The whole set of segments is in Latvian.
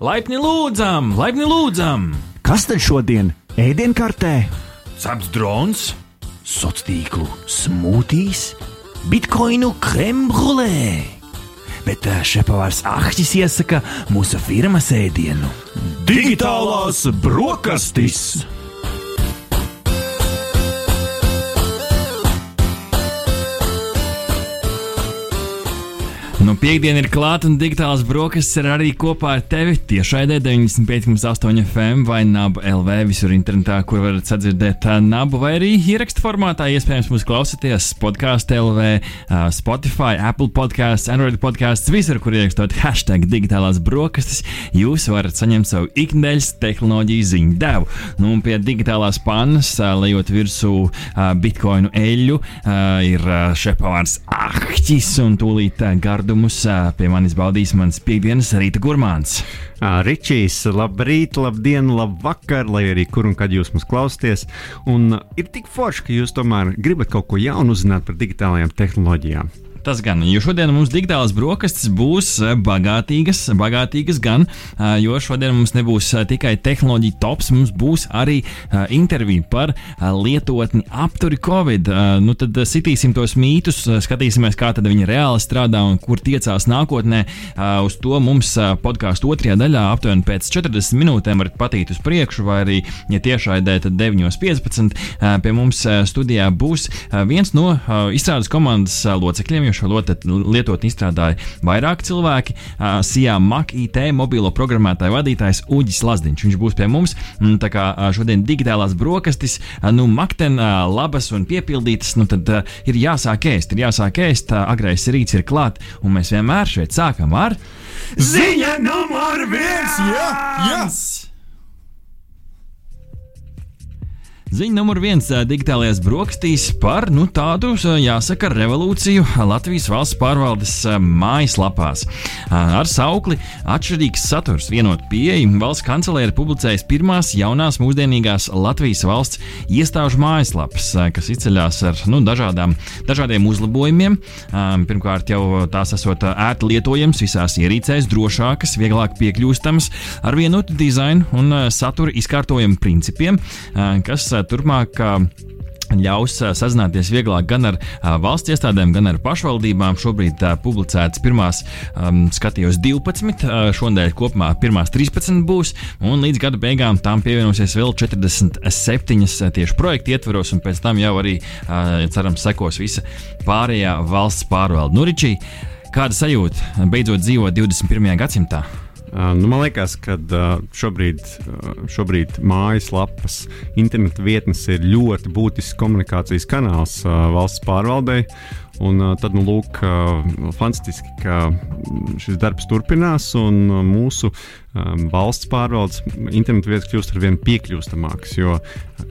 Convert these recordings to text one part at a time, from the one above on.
Laipni lūdzam, laipni lūdzam! Kas tad šodien ēdienkartē? Cepts drons, Sociālo tīklu smūtīs, bitkoinu krembrulē. Bet ā, šepavārs Ahtis iesaka mūsu firmas ēdienu. digitālās brokastis! Nu, piekdiena ir klāta un digitālās brokastis ir arī kopā ar tevi. Tiešai 95,8 FM vai NAB LV visur internetā, kur varat sadzirdēt ā, NAB vai arī ierakstu formātā. Iespējams, mūs klausāties podkāstu LV, Spotify, Apple podkāsts, Android podkāsts, visur, kur ierakstot hashtag digitālās brokastis. Jūs varat saņemt savu ikdienas tehnoloģiju ziņu devu. Nu, un pie digitālās pannas, lejot virsū bitkoinu eļļu, ir šepavārs Ahtis un tūlīt ā, gardumus ā, pie manis baudīs mans piekdienas rīta gurmāns. Ričijs, labrīt, labdien, labvakar, lai arī kur un kad jūs mūs klausāties. Un ir tik forši, ka jūs tomēr gribat kaut ko jaunu uzzināt par digitālajām tehnoloģijām. Tas gan, jo šodien mums digitālās brokastis būs eh, bagātīgas, bagātīgas gan, eh, jo šodien mums nebūs eh, tikai tehnoloģija tops, mums būs arī intervija par lietotni apturi Covid. Nu tad sitīsim tos mītus, skatīsimies, kā tad viņi reāli strādā un kur tiecās nākotnē. Uz to mums podkāstu otrajā daļā aptuveni pēc 40 minūtēm varat patīt uz priekšu, vai arī, ja tiešraidē, tad 9.15. eh, Pie mums studijā būs viens no izstrādes komandas locekļiem, šo lotet- lietotni izstrādāja vairāk cilvēki. Sijā Mak IT mobilo programmētāju vadītājs Uģis Lazdiņš. Viņš būs pie mums. mm, Tā kā šodien digitālās brokastis, nu, makten labas un piepildītas, nu tad ir jāsāk ēst, ir jāsāk ēst, agrais rīts ir klāt, un mēs vienmēr šeit sākam ar ziņa numur viens! Jā, jā! Ziņa numur viens ā, digitālajās brokastīs par nu, tādu, jāsaka, revolūciju Latvijas valsts pārvaldes mājaslapās. Ar saukli Atšķirīgs saturs, vienot pieeja, valsts kancelē ir publicējis pirmās jaunās mūsdienīgās Latvijas valsts iestāžu mājaslapas, kas izceļas ar nu, dažādām, dažādiem uzlabojumiem. Pirmkārt, jau tās esot ērti lietojamas visās ierīcēs, drošākas, vieglāk piekļūstamas, ar vienotu dizainu un satura izkārtojumu principiem, kas turpmāk ā, ļaus ā, sazināties vieglāk gan ar valsts iestādēm, gan ar pašvaldībām. Šobrīd publicētas pirmās, um, skatījos 12, uh, šonadēļ kopumā pirmās 13 būs, un līdz gada beigām tām pievienosies vēl 47 ā, tieši projekta ietvaros, un pēc tam jau arī, uh, cerams, sekos visa pārējā valsts pārvalde. Nuričī, kāda sajūta beidzot dzīvot 21. gadsimtā? Nu, man liekas, ka šobrīd, šobrīd mājaslapas, interneta vietnes ir ļoti būtisks komunikācijas kanāls valsts pārvaldei. Un, tad, nu, lūk, fantastiski, ka šis darbs turpinās, un mūsu valsts pārvaldes interneta vietas kļūst ar vien piekļūstamākas.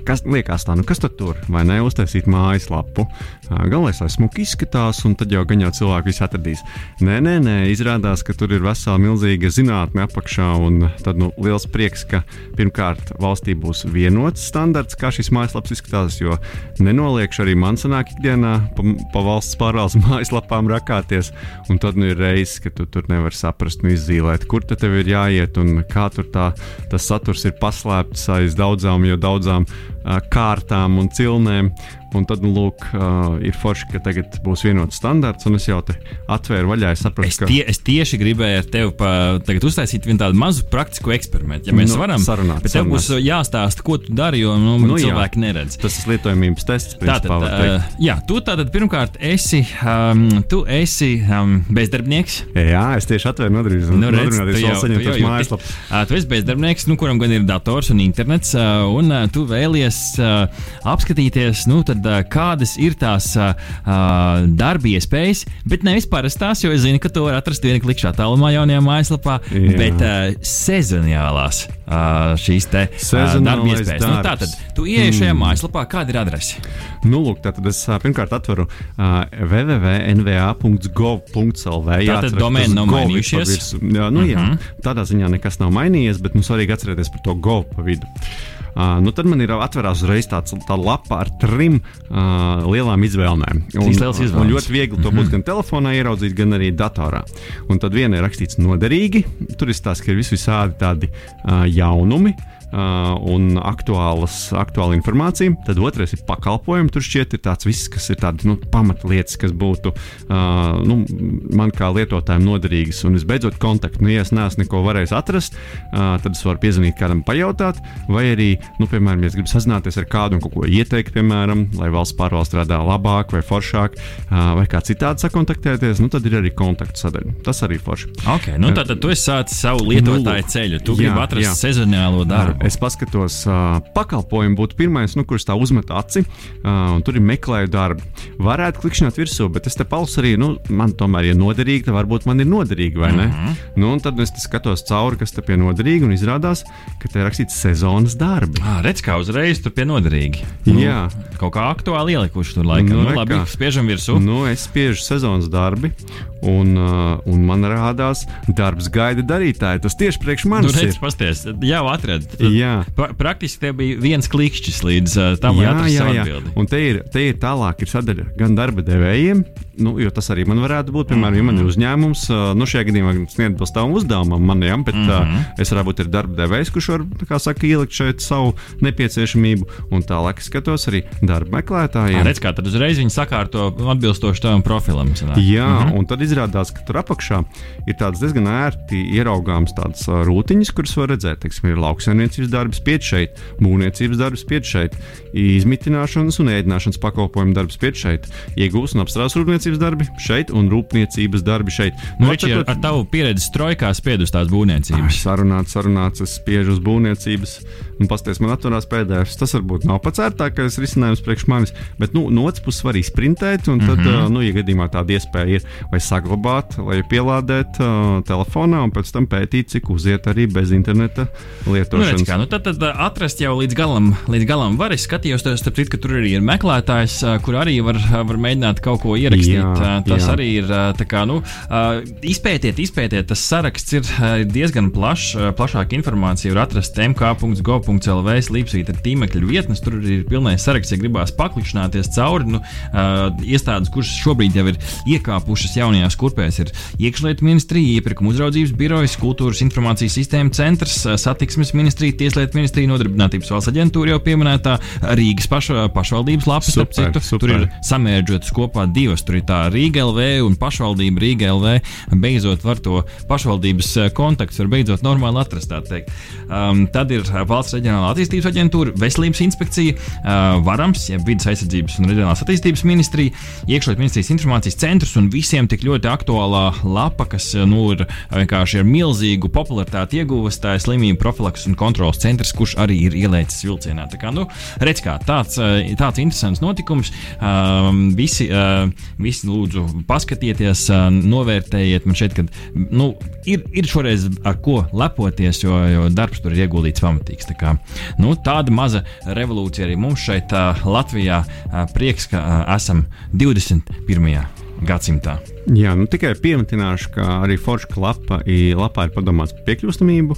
Kas liekas tā, nu kas tad tur, vai ne, uztaisīt mājaslapu? Uh, Galvenais, lai smuki izskatās, un tad jau gan jau cilvēki visu atradīs. Nē, nē, nē, izrādās, ka tur ir vesela milzīga zinātne apakšā, un tad nu, liels prieks, ka pirmkārt valstī būs vienots standarts, kā šīs mājaslapas izskatās, jo nenoliekšu arī man sanāk ikdienā pa, pa valsts pārvaldes mājaslapām rakāties, un tad nu ir reizes, ka tu tur nevar saprast un izzīmēt, kur tad tev ir jāiet un kā tur tā, tas saturs ir paslēpts aiz daudzām, jo daudzām kārtām un cilnēm. Un tad, nu, lūk, uh, ir forši, ka tagad būs vienots standarts, un es jau te atvēru vaļā. Es sapratu, Es, tie, es tieši gribēju ar tevi pa, uztaisīt tādu mazu praktisku eksperimentu. Ja mēs Nu, varam, sarunāt, bet tev būs jāstāsta, ko tu dari, jo nu, Nu, nu, jā. cilvēki neredz. tas ir lietojamības tests. Tātad, uh, jā, tu tātad pirmkārt esi, um, tu esi um, bezdarbnieks. Jā, es tieši atvēru nodarbības. Nu, Nodarbināties vēl saņemt tu jau tos jūti. mājaslapas. Ā, Tu esi bezdarbnieks, nu, kuram gan ir dators un internets, ā, un ā, tu vēlies ā, apskatīties, nu, tad, ā, kādas ir tās ā, ā, darba iespējas, bet nevis parastās, jo es zinu, ka to var atrast viena klikšķa attālumā jaunajā mājaslapā, Jā. bet ā, sezoniālās. Uh, šīs te uh, darba iespējas. Nu, darbs. tātad, tu ieej šajā mm. mājaslapā, kāda ir adrese? Nu, lūk, tātad es pirmkārt atveru uh, www.nva.gov.lv. Tātad domēni nav mainījušies? Jā, nu, Mhm. jā, tādā ziņā nekas nav mainījies, bet nu, svarīgi atcerēties par to gov pa vidu. Uh, nu, tad man ir atverās uzreiz tāds tā lapa ar trim uh, lielām izvēlēm. Lielas izvēles. Un ļoti viegli to būs gan telefonā ieraudzīt, gan arī datorā. Un tad viena ir rakstīts noderīgi. Tur ir stāsts, ka ir vis visādi tādi uh, jaunumi. Uh, un aktuālas, aktuāla informācija. Tad otrais ir pakalpojumi. Tur šķiet, ir tāds viss, kas ir tādas nu, pamatlietas, kas būtu uh, nu, man kā lietotājiem noderīgas. Un visbeidzot, kontakti. Nu, ja es neesmu neko varējis atrast, uh, tad es varu piezvanīt kādam, pajautāt, vai arī, nu, piemēram, ja es gribu sazināties ar kādu un kaut ko ieteikt, piemēram, lai valsts pārvalde strādā labāk vai foršāk, uh, vai kā citādi sakontaktēties, nu, tad ir arī kontaktu sadaļa. Tas arī forši. Okay, nu, tātad tu esi sācis savu lietotāju lūk. ceļu. Tu Jā, gribi atrast jā. sezonālo darbu. Es paskatos, uh, pakalpojumu būtu pirmais, nu, kurš tā uzmet aci, uh, un tur ir meklēju darbu. Varētu klikšķināt virsū, bet es te palsu arī, nu, man tomēr ir noderīgi, tad varbūt man ir noderīgi, vai ne? Mm. -hmm. nu, un tad es skatos cauri, kas te pie noderīgi, un izrādās, ka te ir rakstīts sezonas darbi. Ah, redz, kā uzreiz tur pie noderīgi. Jā. Kaut kā aktuāli ielikuši tur laikam. Nu, Nu, labi, spiežam virsū. Nu, es spiežu sezonas darbi, un, uh, un man rādās, darbs gaida darītāji. Tas tieši priekš Nu, manis redz, ir. pasties, jau atradi. Tad Jā. pra praktiski te bija viens klikšķis līdz uh, tam, lai atrastu savu atbildi. Un te ir, te ir tālāk, ir sadaļa gan darba devējiem, nu, jo tas arī man varētu būt. Piemēram, ja man ir uzņēmums, ā, nu, šajā gadījumā sniedz atbilst tavam uzdevumam, man, ja, bet mm Mhm. -hmm. es varētu būt darba devējs, kurš var, saka, ielikt šeit savu nepieciešamību. Un tālāk es skatos arī darba meklētājiem. Redz, kā tad uzreiz viņi sakārto atbilstoši tavam profilam. sanāk. Jā, mm -hmm. un tad izrādās, ka tur apakšā ir tāds diezgan ērti ieraugāms tāds ā, rūtiņas, kuras var redzēt. Teiksim, ir lauksaimniecības darbs pieci šeit, būvniecības darbs pieci šeit, izmitināšanas un ēdināšanas pakalpojumu darbs pieci šeit, iegūs un apstrādes rūpniecības darbi šeit un rūpniecības darbi šeit. Nu, Nu, Riči, ar, tavu pieredzi strojkā spied uz tās būvniecības. Sarunāts, sarunāts, es spiežu uz būvniecības, un pasties man atturās pēdējais. Tas varbūt nav pats ērtākais risinājums priekš manis, bet nu, no otras puses var izprintēt, un tad, mm. -hmm. nu, ja gadījumā tāda iespēja ir, vai saglabāt, vai pielādēt uh, telefonā, un pēc tam pētīt, cik uziet arī bez interneta Nu, redz, lietošanas. Kā, nu, tad, tad ā, atrast jau līdz galam, līdz galam var. Es skatījos, tas, citu, ka tur arī ir meklētājs, ā, kur arī var, ā, var mēģināt kaut ko ierakstīt. Jā, Tas jā. arī ir kā, nu, izpētiet, izpētiet. Tas saraksts ir diezgan plašs. Plašāka informācija var atrast mk.gov.lv slīpsvīt ar tīmekļa vietnes. Tur ir pilnais saraksts, ja gribās paklikšķināties cauri. Nu, iestādes, kuras šobrīd jau ir iekāpušas jaunajās kurpēs, ir iekšlietu ministrija, iepirkuma uzraudzības birojas, kultūras informācijas sistēma centrs, satiksmes ministrija, tieslietu ministrija, nodarbinātības valsts aģentūra jau pieminētā, Rīgas paša, pašvaldības lapas, starp Super, citu. super. Tur ir samērģotas kopā divas. Tur ir tā Rīga LV un pašvaldība Rīga LV. Beidzot, var to pašvaldības eh, kontaktus, var beidzot normāli atrast. Um, tad ir eh, Valsts reģionālā attīstības aģentūra, Veselības inspekcija, uh, Varams, jeb vidas aizsardzības un reģionālās attīstības ministrija, iekšlietu ministrijas informācijas centrs un visiem tik ļoti aktuālā lapa, kas eh, nu, ir vienkārši ar milzīgu popularitāti ieguvusi. Tā ir slimību profilaks un kontrols centrs, kurš arī ir ielēcis vilcienā. Tā kā, nu, redz, kā tāds, eh, tāds interesants notikums. Um, visi, uh, visi lūdzu paskatieties, uh, novērtējiet. Man šeit, kad, nu, ir, ir šoreiz ar ko lepoties, jo, jo darbs tur ir ieguldīts pamatīgs. Tā kā, nu, tāda maza revolūcija arī mums šeit uh, Latvijā. Prieks, ka esam 21. Gadsimtā. Jā, nu, tikai piemetināšu, ka arī Forša lapa, lapā ir padomāts par piekļūstamību.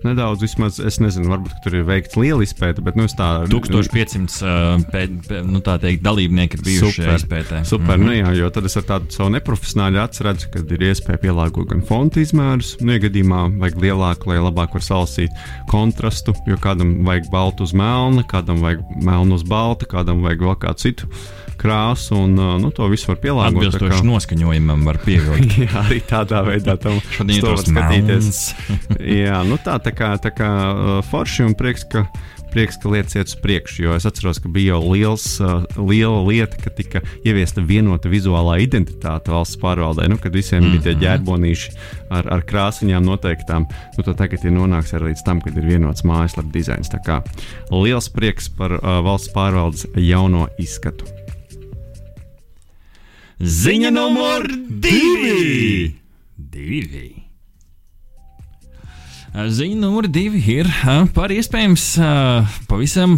Nedaudz, vismaz, es nezinu, varbūt tur ir veikts liela izpēta, bet nu, es tā 1500 uh, pē, pē, nu, tā teikt, dalībnieki ir bijuši šajā izpētē. Super, mm -hmm. nu jā, jo tad es ar tādu savu neprofesionāļu acu redzu, ka ir iespēja pielāgot gan fonta izmērus, nu, ja gadījumā vajag lielāku, lai labāk var salasīt kontrastu, jo kādam vajag baltu uz melna, kādam vajag melnu uz balta, kādam vajag vēl kādu citu krāsu, un nu, to visu var pielāgot. Atbilstoši kā- noskaņojumam var pievilkt. Jā, arī tādā veidā tam Šodien to var skatīties. Jā, nu tā, tā kā, tā kā forši un prieks, ka, prieks, ka lietas iet uz priekšu. Jo es atceros, ka bija jau liels, liela lieta, ka tika ieviesta vienota vizuālā identitāte valsts pārvaldē. Nu, kad visiem mm -hmm. bija tie ģērbonīši ar, ar krāsiņām noteiktām, nu, tad tagad ir nonāks arī līdz tam, kad ir vienots mājaslapu dizains. Tā kā liels prieks par uh, valsts pārvaldes jauno izskatu. Ziņa numur divi! divi. Ziņa numur divi ir par iespējams pavisam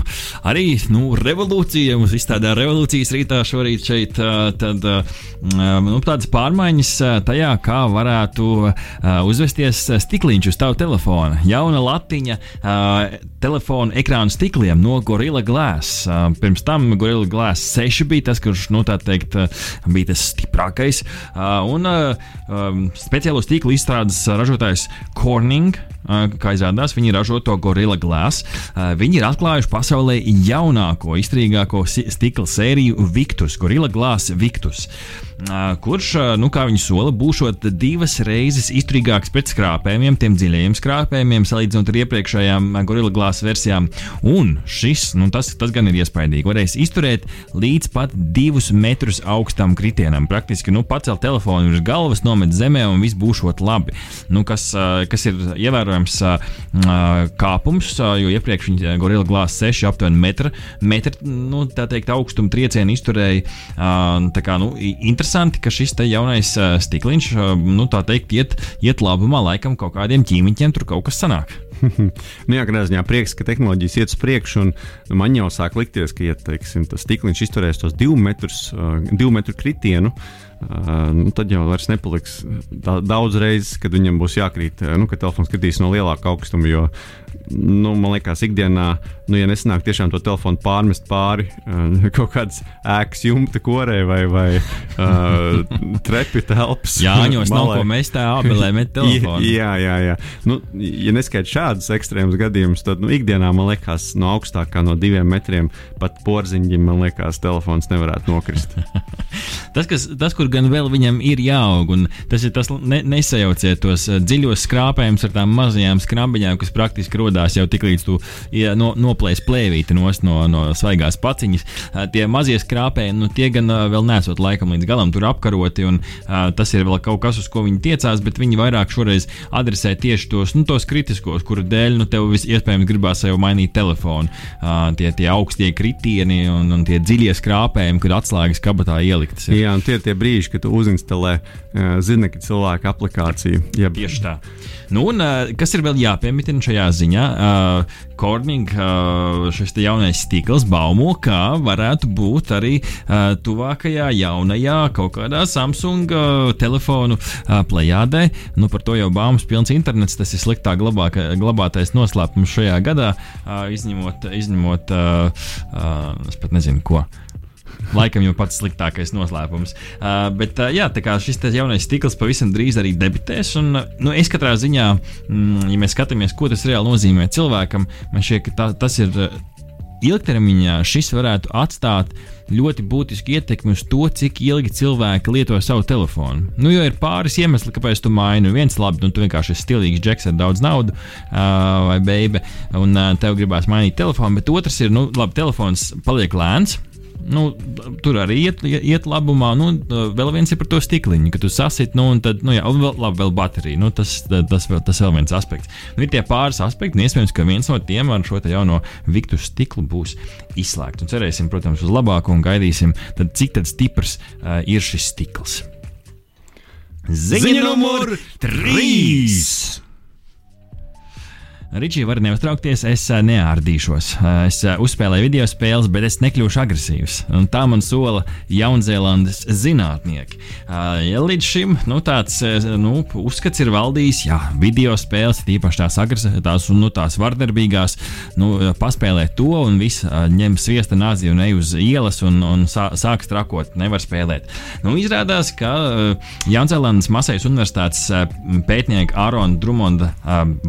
arī nu, revolūciju. Mums izstrādā revolūcijas rītā šorīt šeit tad, nu, tādas pārmaiņas tajā, kā varētu uzvesties stikliņš uz tavu telefonu. Jauna latiņa telefona ekrāna stikliem no Gorilla Glass. Pirms tam Gorilla Glass 6 bija tas, kurš, nu, teikt, bija tas stiprākais. Un speciālo stiklu izstrādes ražotājs Corning kā izrādās, viņi ražo to Gorilla Glass. Viņi ir atklājuši pasaulē jaunāko, izturīgāko stikla sēriju Victus, Gorilla Glass Victus kurš, nu, kā viņi sola, būšot divas reizes izturīgāks pret skrāpējumiem, tiem dziļajiem skrāpējumiem, salīdzinot ar iepriekšējām Gorilla Glass versijām. Un šis, nu, tas, tas gan ir iespaidīgi, varēs izturēt līdz pat divus metrus augstam kritienam. Praktiski, nu, pacelt telefonu virs galvas, nomet zemē un viss būšot labi. Nu, kas, kas ir ievērojams kāpums, jo iepriekš viņi Gorilla Glass 6 aptuveni metra, metra nu, tā teikt, augstuma triecienu izturēja. Tā kā, nu, interesanti interesanti, ka šis jaunais uh, stikliņš, uh, nu, tā teikt, iet, iet labumā, laikam kaut kādiem ķīmiņiem tur kaut kas sanāk. nu, jā, kādā ziņā prieks, ka tehnoloģijas iet uz priekšu, un man jau sāk likties, ka, ja teiksim, tas stikliņš izturēs tos divu, metrus, uh, divu metru kritienu, Uh, nu, tad jau vairs nepaliks daudz reizes, kad viņam būs jākrīt, nu, ka telefons kritīs no lielāka augstuma. Jo, nu, man liekas, ikdienā, nu, ja nesanāk tiešām to telefonu pārmest pāri uh, kaut kādas ēkas jumta korē vai, vai uh, trepi telpas. Jā, ņos nav ko mest tā abelē met telefonu. jā, jā, jā. Nu, ja neskait šādus ekstrēmus gadījumus, tad nu, ikdienā man liekas, no augstākā no diviem metriem pat porziņģim, man liekas, telefons nevarētu nokrist. tas, kas, tas, kur gan vēl viņam ir jāaug. Tas ir tas, ne, nesajauciet tos eh, dziļos skrāpējumus ar tām mazajām skrabiņām, kas praktiski rodās jau tik līdz tu ja, no, noplēs plēvīti no, no svaigās paciņas. Eh, tie mazie skrāpēji, nu, tie gan eh, vēl nesot laikam līdz galam tur apkaroti, un tas ir vēl kaut kas, uz ko viņi tiecās, bet viņi vairāk šoreiz adresē tieši tos, nu, tos kritiskos, kuru dēļ nu, tev iespējams gribās jau mainīt telefonu. Tie, tie augstie kritieni un, un tie dziļie skrāpējumi, kad atslēgas kabatā ieliktas. Ir. Jā, un tie ir tie brīži, brīži, kad uzinstalē uh, zinekļa cilvēka aplikāciju. Jeb... Tieši tā. Nu, un, uh, kas ir vēl jāpiemitina šajā ziņā? Uh, Korning, uh, šis jaunais stikls baumo, ka varētu būt arī uh, tuvākajā jaunajā kaut kādā Samsung uh, telefonu uh, plējādē. Nu, par to jau baumas pilns internets. Tas ir sliktāk glabāka, glabātais noslēpums šajā gadā, uh, izņemot, izņemot uh, uh, es pat nezinu ko. Laikam jau pats sliktākais noslēpums. Uh, bet uh, jā, šis jaunais stikls pavisam drīz arī debitēs. Un, uh, nu, es katrā ziņā, mm, ja mēs skatāmies, ko tas reāli nozīmē cilvēkam, man šķiet, ka tā, tas ir uh, ilgtermiņā šis varētu atstāt ļoti būtisku ietekmi uz to, cik ilgi cilvēki lieto savu telefonu. Nu, jo ir pāris iemesli, kāpēc tu maini. Viens, labi, nu, tu vienkārši esi stilīgs džeks ar daudz naudas, uh, vai beigas, un uh, tev gribās mainīt telefonu, bet otrs ir, nu, labi, telefons paliek lēns nu, tur arī iet, iet labumā. Nu, vēl viens ir par to stikliņu, ka tu sasit, nu, un tad, nu, jā, vēl, labi, vēl baterija. Nu, tas, tas, vēl, tas vēl viens aspekts. Nu, ir tie pāris aspekti, un iespējams, ka viens no tiem ar šo jauno Viktu stiklu būs izslēgts. Un cerēsim, protams, uz labāko un gaidīsim, tad, cik tad stiprs uh, ir šis stikls. Ziņa numur 3! Ričija var neuztraukties, es eh, neārdīšos. Eh, es eh, uzspēlēju video spēles, bet es nekļūšu agresīvs. Un tā man sola Jaunzēlandes zinātnieki. Ja līdz šim nu, tāds nu, uzskats ir valdījis, ja video spēles, tīpaši tās agresīvās un nu, tās vardarbīgās, nu, paspēlē to un viss ņem sviesta nāzi un ej uz ielas un, un sā, sāk strakot, nevar spēlēt. Nu, izrādās, ka Jaunzēlandes Masējas Universitātes pētnieka Ārona Drumonda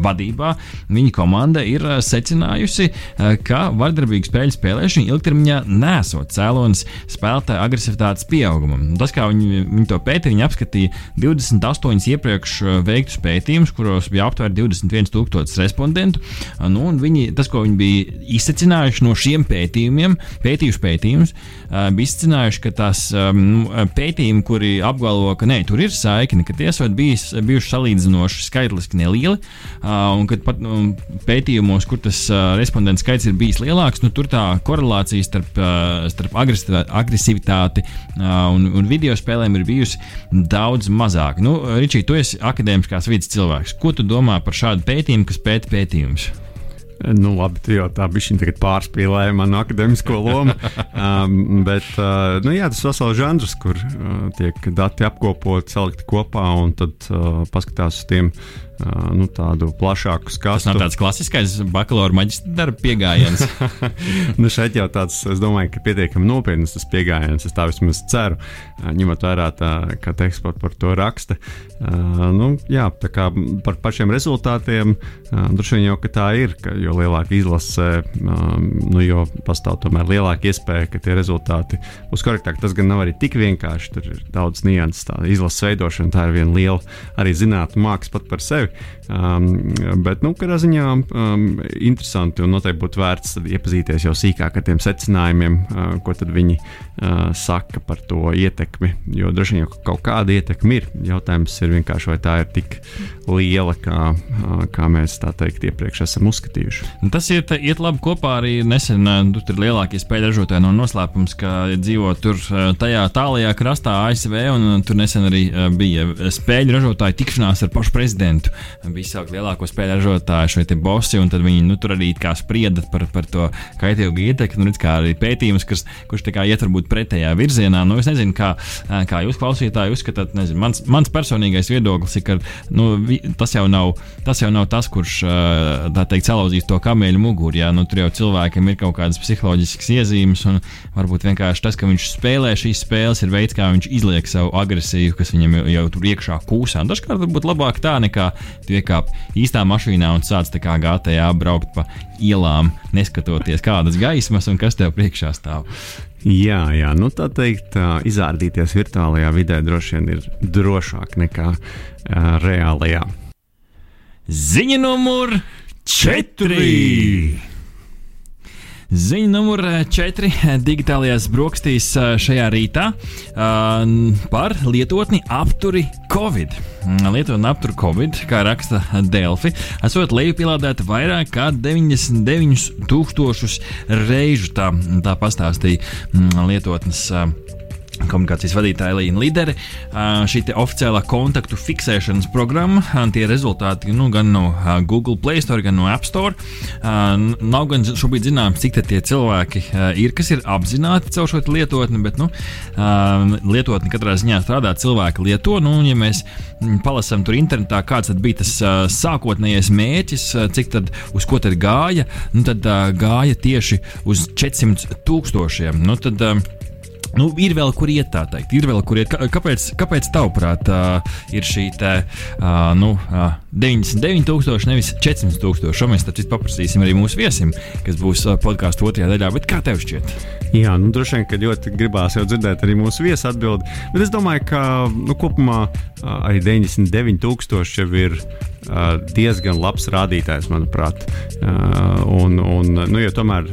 vadībā viņa komanda ir eh, secinājusi, eh, ka vardarbīgu spēļu spēlēšana ilgtermiņā nesot cēlonis spēlētāju agresivitātes pieaugumam. Tas, kā viņi, viņi to pētīja, viņi apskatīja 28 iepriekš eh, veiktus pētījumus, kuros bija aptuveni 21,000 respondentu. Nu, viņi, tas, ko viņi bija izsecinājuši no šiem pētījumiem, pētījuši pētījumus, bija izcinājuši, ka tās um, pētījumi, kuri apgalvo, ka nē, tur ir saikne, ka tie esat bijis, bijuši salīdzinoši skaitliski nelieli, un ka pat, un pētījumos, kur tas uh, respondentu skaits ir bijis lielāks, nu, tur tā korelācija starp, uh, starp agresivitāti uh, un, un video spēlēm ir bijusi daudz mazāka. Nu, Ričī, tu esi akadēmiskās vidas cilvēks. Ko tu domā par šādu pētījumu, kas pēta pētījumus? Nu, labi, tu jau tā bija pārspīlēja manu akadēmisko lomu. um, bet uh, nu, jā, tas ir vesels žanrs, kur uh, tiek dati apkopoti, salikti kopā un tad uh, paskatās uz tiem nu, tādu plašāku skatu. Tas nav tāds klasiskais bakalaura maģistra darba pieejams. nu, šeit jau tāds, es domāju, ka pietiekami nopietns tas pieejams. Es tā vismaz ceru, ņemot vērā, tā, ka teksts par, to raksta. Nu, jā, tā kā par pašiem rezultātiem, droši vien jau tā ir, ka jo lielāka izlase, nu, jo pastāv tomēr lielāka iespēja, ka tie rezultāti būs korektāki. Tas gan nav arī tik vienkārši, tur ir daudz nianses. Tā izlases veidošana, tā ir viena liela arī zinātnē māksla pat par sevi sevi. Um, bet, nu, kādā ziņā um, interesanti un noteikti būtu vērts iepazīties jau sīkāk ar tiem secinājumiem, uh, ko viņi uh, saka par to ietekmi. Jo droši vien jau kaut kāda ietekme ir. Jautājums ir vienkārši, vai tā ir tik liela, kā, uh, kā mēs tā teikt iepriekš esam uzskatījuši. Nu, tas iet, iet labi kopā arī nesen. Uh, tur ir lielākie spēļu ražotāji no noslēpums, ka dzīvo tur uh, tajā tālajā krastā ASV, un uh, tur nesen arī bija spēļu ražotāju tikšanās ar pašu prezidentu izsaukt lielāko spēļu ražotāju, šie bosi, un viņi nu, tur arī sprieda par, par to kaitīgu ietekmi. Nu, kā arī pētījums, kas, kurš iet varbūt pretējā virzienā. Nu, es nezinu, kā, kā jūs klausītāji uzskatāt, nezinu, mans, mans personīgais viedoklis ir, ka nu, tas, jau nav, tas jau nav tas, kurš teikt, salauzīs to kamieļu muguru. Jā, nu, tur jau cilvēkam ir kaut kādas psiholoģiskas iezīmes, un varbūt vienkārši tas, ka viņš spēlē šīs spēles, ir veids, kā viņš izliek savu agresiju, kas viņam jau, jau tur iekšā kūsā. Dažkārt varbūt labāk tā nekā tu iekāp īstā mašīnā un sāc tā kā GTA braukt pa ielām, neskatoties kādas gaismas un kas tev priekšā stāv. Jā, jā, nu tā teikt, izrādīties virtuālajā vidē droši vien ir drošāk nekā uh, reālajā. Ziņa numur 4! Ziņa numur 4. digitālajās brokastīs šajā rītā par lietotni apturi Covid. Lietotni apturi Covid, kā raksta Delfi, esot lejupielādēta vairāk kā 99 tūkstošus reižu. Tā, tā pastāstīja lietotnes komunikācijas vadītāja Līna Lidere. Šī oficiālā kontaktu fiksēšanas programma, tie rezultāti nu, gan no Google Play Store, gan no App Store. Nav gan šobrīd zināms, cik tie cilvēki ir, kas ir apzināti caur šo lietotni, bet nu, lietotni katrā ziņā strādā, cilvēki lieto. Nu, ja mēs palasām tur internetā, kāds bija tas sākotnējais mērķis, cik tad uz ko tad gāja, nu, tad gāja tieši uz 400 tūkstošiem. Nu, tad, Nu, ir vēl kur iet, tā teikt. Ir vēl kur iet. Kāpēc, kāpēc tavuprāt, uh, ir šī te, uh, nu, uh, 99,000, nevis 400,000? Šo mēs taču paprasīsim arī mūsu viesim, kas būs uh, podkāstu otrajā daļā. Bet kā tev šķiet? Jā, nu, droši vien, ka ļoti gribās jau dzirdēt arī mūsu viesu atbildi. Bet es domāju, ka nu, kopumā uh, arī 99,000 jau ir uh, diezgan labs rādītājs, manuprāt. Uh, un, un, nu, jo tomēr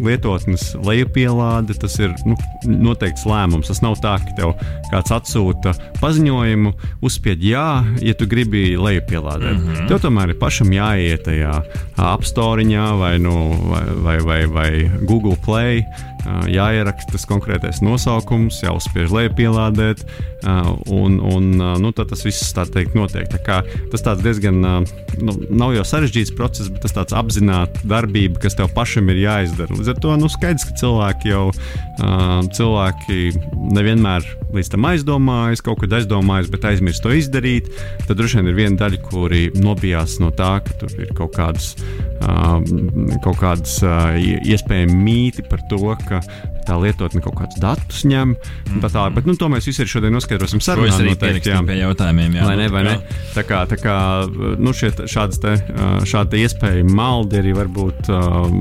lietotnes lejupielāde, tas ir nu, noteikts lēmums. Tas nav tā, ka tev kāds atsūta paziņojumu, uzspied jā, ja tu gribi lejupielādēt. Mm -hmm. Tev tomēr ir pašam jāiet tajā apstoriņā vai, nu, vai, vai, vai, vai Google Play jāieraksta tas konkrētais nosaukums, jāuzspiež lejupielādēt, un, un nu, tas viss tā teikt notiek. Tā kā, tas diezgan nu, nav jau sarežģīts process, bet tas tāds apzināta darbība, kas tev pašam ir jāizdara. Līdz ar to nu, skaidrs, ka cilvēki jau cilvēki nevienmēr līdz tam aizdomājas, kaut kad aizdomājas, bet aizmirst to izdarīt. Tad droši vien ir viena daļa, kuri nobijās no tā, ka tur ir kaut kādas, kaut kādas iespējami mīti par to, ka Yeah. Tā lietotne kaut kādus datus ņem. Tā tā, bet nu, to mēs visi šodien noskaidrosim sarunā. Noteikti, jā. pie jautājumiem. Jā, vai ne, vai ne? Tā kā, tā kā nu, šie, šādas te, šāda iespēja maldi arī varbūt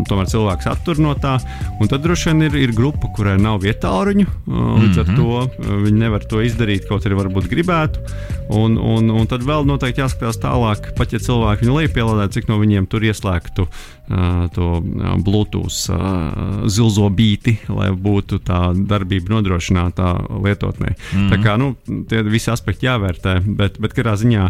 tomēr cilvēks attur no tā. Un tad droši vien ir, ir grupa, kurai nav vietāluņu. Līdz ar mhm. to viņi nevar to izdarīt, kaut arī varbūt gribētu. Un, un, un tad vēl noteikti jāskatās tālāk, pat ja cilvēki viņu lejupielādē, cik no viņiem tur ieslēgtu uh, to Bluetooth uh, zilzo bīti, lai būtu tā darbība nodrošinātā lietotnē. Mm. Tā kā nu, tie visi aspekti jāvērtē, bet, bet katrā ziņā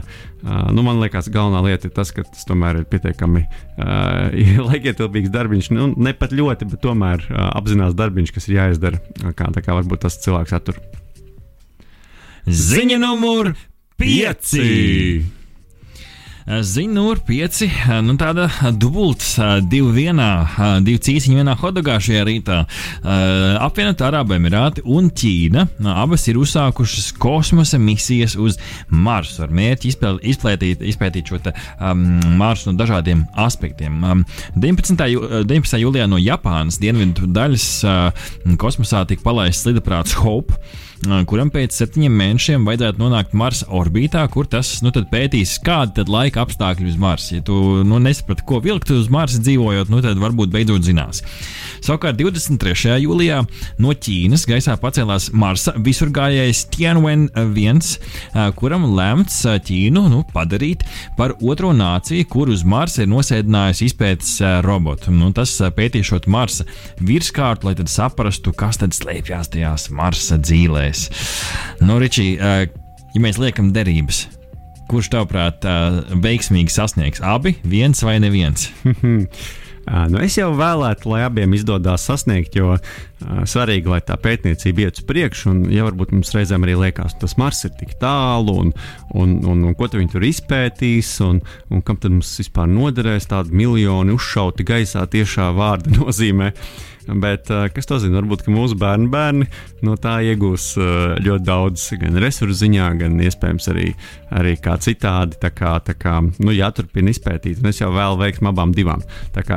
nu, man liekas, galvenā lieta ir tas, ka tas tomēr ir pietiekami uh, laikietilpīgs darbiņš. Nu, ne pat ļoti, bet tomēr uh, apzinās darbiņš, kas ir jāizdara. Kā, tā kā varbūt tas cilvēks attur. Ziņa numur 5! Zinūra 5, nu tāda dubulta, divi vienā, divi cīsiņi vienā hodogā šajā rītā. Apvienotā Arābu Emirāti un Ķīna abas ir uzsākušas kosmosa misijas uz Marsu ar mērķi izpētīt, izpētīt šo te, um, Marsu no dažādiem aspektiem. Um, 19. Jū, 19. jūlijā no Japānas dienvidu daļas uh, kosmosā tika palaists lidaprāts Hope kuram pēc septiņiem mēnešiem vajadzētu nonākt Marsa orbītā, kur tas nu, pētīs, kādi tad laika apstākļi uz Marsa. Ja tu nu, nesaprati, ko vilkt uz Marsa dzīvojot, nu, tad varbūt beidzot zinās. Savukārt 23. jūlijā no Ķīnas gaisā pacēlās Marsa visurgājējs Tianwen 1, kuram lemts Ķīnu nu, padarīt par otro nāciju, kur uz Marsa ir nosēdinājusi izpētes robotu. Nu, tas pētīšot Marsa virskārtu, lai saprastu, kas tad slēpjas tajās Marsa dzīvēs spēlēs. Nu, Ričī, ja mēs liekam derības, kurš tavuprāt veiksmīgi sasniegs abi, viens vai neviens? Nu, es jau vēlētu, lai abiem izdodas sasniegt, jo svarīgi, lai tā pētniecība iet uz priekšu. Un, ja varbūt mums reizēm arī liekas, tas Mars ir tik tālu, un, un, un, un ko viņi tur izpētīs, un, un kam tad mums vispār noderēs tādi miljoni uzšauti gaisā tiešā vārda nozīmē. Bet eh, kas to zina? Varbūt mūsu bērnu bērni no tā iegūs eh, ļoti daudz, gan resursu ziņā, gan iespējams arī, arī kā citādi. Tā kā, tā kā nu, jāturpina izpētīt, un es jau vēlu veiksmu abām divām.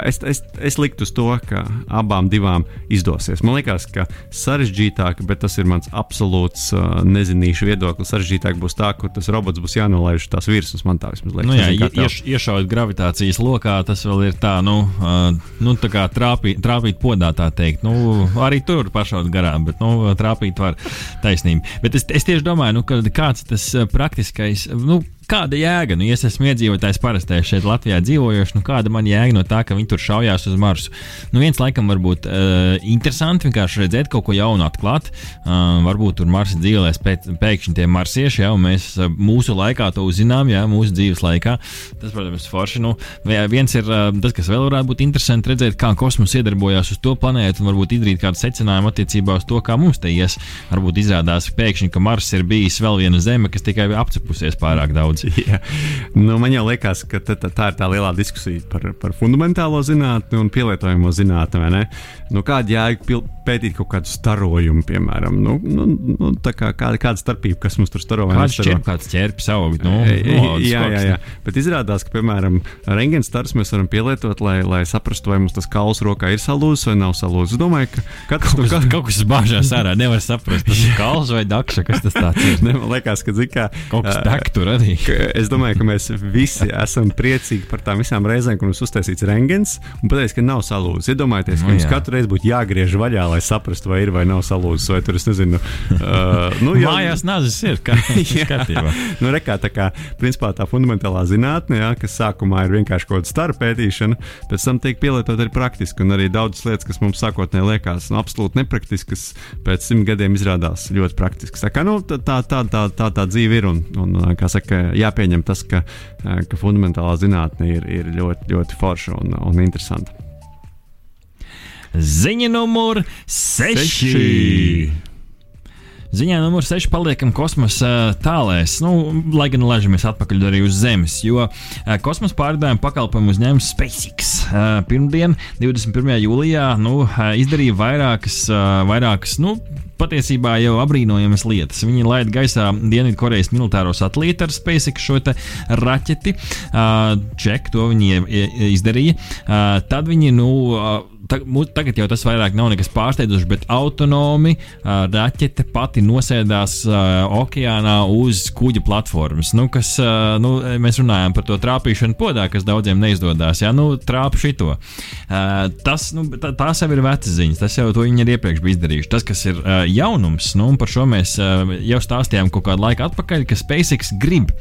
Es, es, es liktu uz to, ka abām divām izdosies. Man liekas, ka sarežģītāk, bet tas ir mans absolūts uh, nezinīšu viedoklis. Sarežģītāk būs tā, kur tas robots būs jānolaiž tās virsmas. Man tā vismaz liekas. Nu, jā, nezinu, ieš, iešaut gravitācijas lokā, tas vēl ir tā, nu, uh, nu tā kā trāpīt, trāpīt podā tā teikt. Nu, arī tur pašaut garām, bet nu, trāpīt var taisnība. Bet es, es tieši domāju, nu, kāds tas eh, praktiskais, nu, kāda jēga? Nu, ja es esmu iedzīvotājs parastais šeit Latvijā dzīvojošs, nu kāda man jēga no tā, ka viņi tur šaujās uz Marsu? Nu, viens laikam var būt uh, interesanti vienkārši redzēt kaut ko jaunu atklāt. Uh, varbūt tur Marsa dzīvēs pēkšņi tie marsieši, ja mēs uh, mūsu laikā to uzzinām, ja mūsu dzīves laikā. Tas, protams, forši. Nu, viens ir uh, tas, kas vēl varētu būt interesanti redzēt, kā kosmos iedarbojās uz to planētu un varbūt izdarīt kādu secinājumu attiecībā uz to, kā mums te ies. Varbūt izrādās pēkšņi, ka Mars ir bijis vēl viena zeme, kas tikai apcepusies pārāk daudz daudz. Jā. Nu, man liekas, ka tā, tā, ir tā lielā diskusija par, par fundamentālo zinātni un pielietojamo zinātni. Nu, kāda jēga pētīt kaut kādu starojumu, piemēram? Nu, nu, nu, kā, kāda, kāda starpība, kas mums tur staro? Kāds ķerp, kāds ķerpis aug? Nu, no, jā, jā, jā. Bet izrādās, ka, piemēram, rengēna stars mēs varam pielietot, lai, lai saprastu, vai mums tas kauls rokā ir salūzis vai nav salūzis. Es domāju, ka katrs kaut, kas, kaut kas bāžās ārā. Nevar saprast, tas ir kauls vai dakša, kas tas tāds ir. ne, man liekas, ka, zikā, kaut kas tek tur arī es domāju, ka mēs visi esam priecīgi par tām visām reizēm, kad mums uztaisīts rengens un pateiks, ka nav salūzis. Iedomājieties, ka nu mums katru reizi būtu jāgriež vaļā, lai saprastu, vai ir vai nav salūzis. Vai tur es nezinu, uh, nu, jā, mājās nazis ir. Kā, nu, rekā, tā kā principā tā fundamentālā zinātne, jā, kas sākumā ir vienkārši kaut kāda starp pētīšana, pēc tam tiek pielietot arī praktiski. Un arī daudzas lietas, kas mums sākotnēji liekas nu, absolūti nepraktiskas, pēc simt gadiem izrādās ļoti praktiskas. Tā kā nu, tā, tā, tā, tā, tā, tā dzīve ir un, un kā saka, jāpieņem tas, ka, ka fundamentālā zinātne ir, ir ļoti, ļoti forša un, un interesanta. Ziņa numur 6. Ziņā numur 6 paliekam kosmosa tālēs, nu, lai gan laižamies atpakaļ arī uz Zemes, jo kosmosa pārdāvājuma pakalpojumu uzņēmums SpaceX pirmdien, 21. jūlijā, nu, izdarīja vairākas, vairākas nu, patiesībā jau apbrīnojamas lietas. Viņi laida gaisā Dienvidkorejas militāro satelītu ar SpaceX šo raķeti. Ček, to viņi izdarīja. Tad viņi, nu, uh, tagad jau tas vairāk nav nekas pārsteidzošs, bet autonomi uh, raķete pati nosēdās uh, okeānā uz kuģa platformas. Nu, kas, uh, nu, mēs runājam par to trāpīšanu podā, kas daudziem neizdodas. Jā, nu, trāpu šito. Uh, tas, nu, tā, tās jau ir vecas ziņas, tas jau viņi ir iepriekš bija izdarījuši. Tas, kas ir uh, jaunums, nu, par šo mēs uh, jau stāstījām kaut kādu laiku atpakaļ, ka SpaceX grib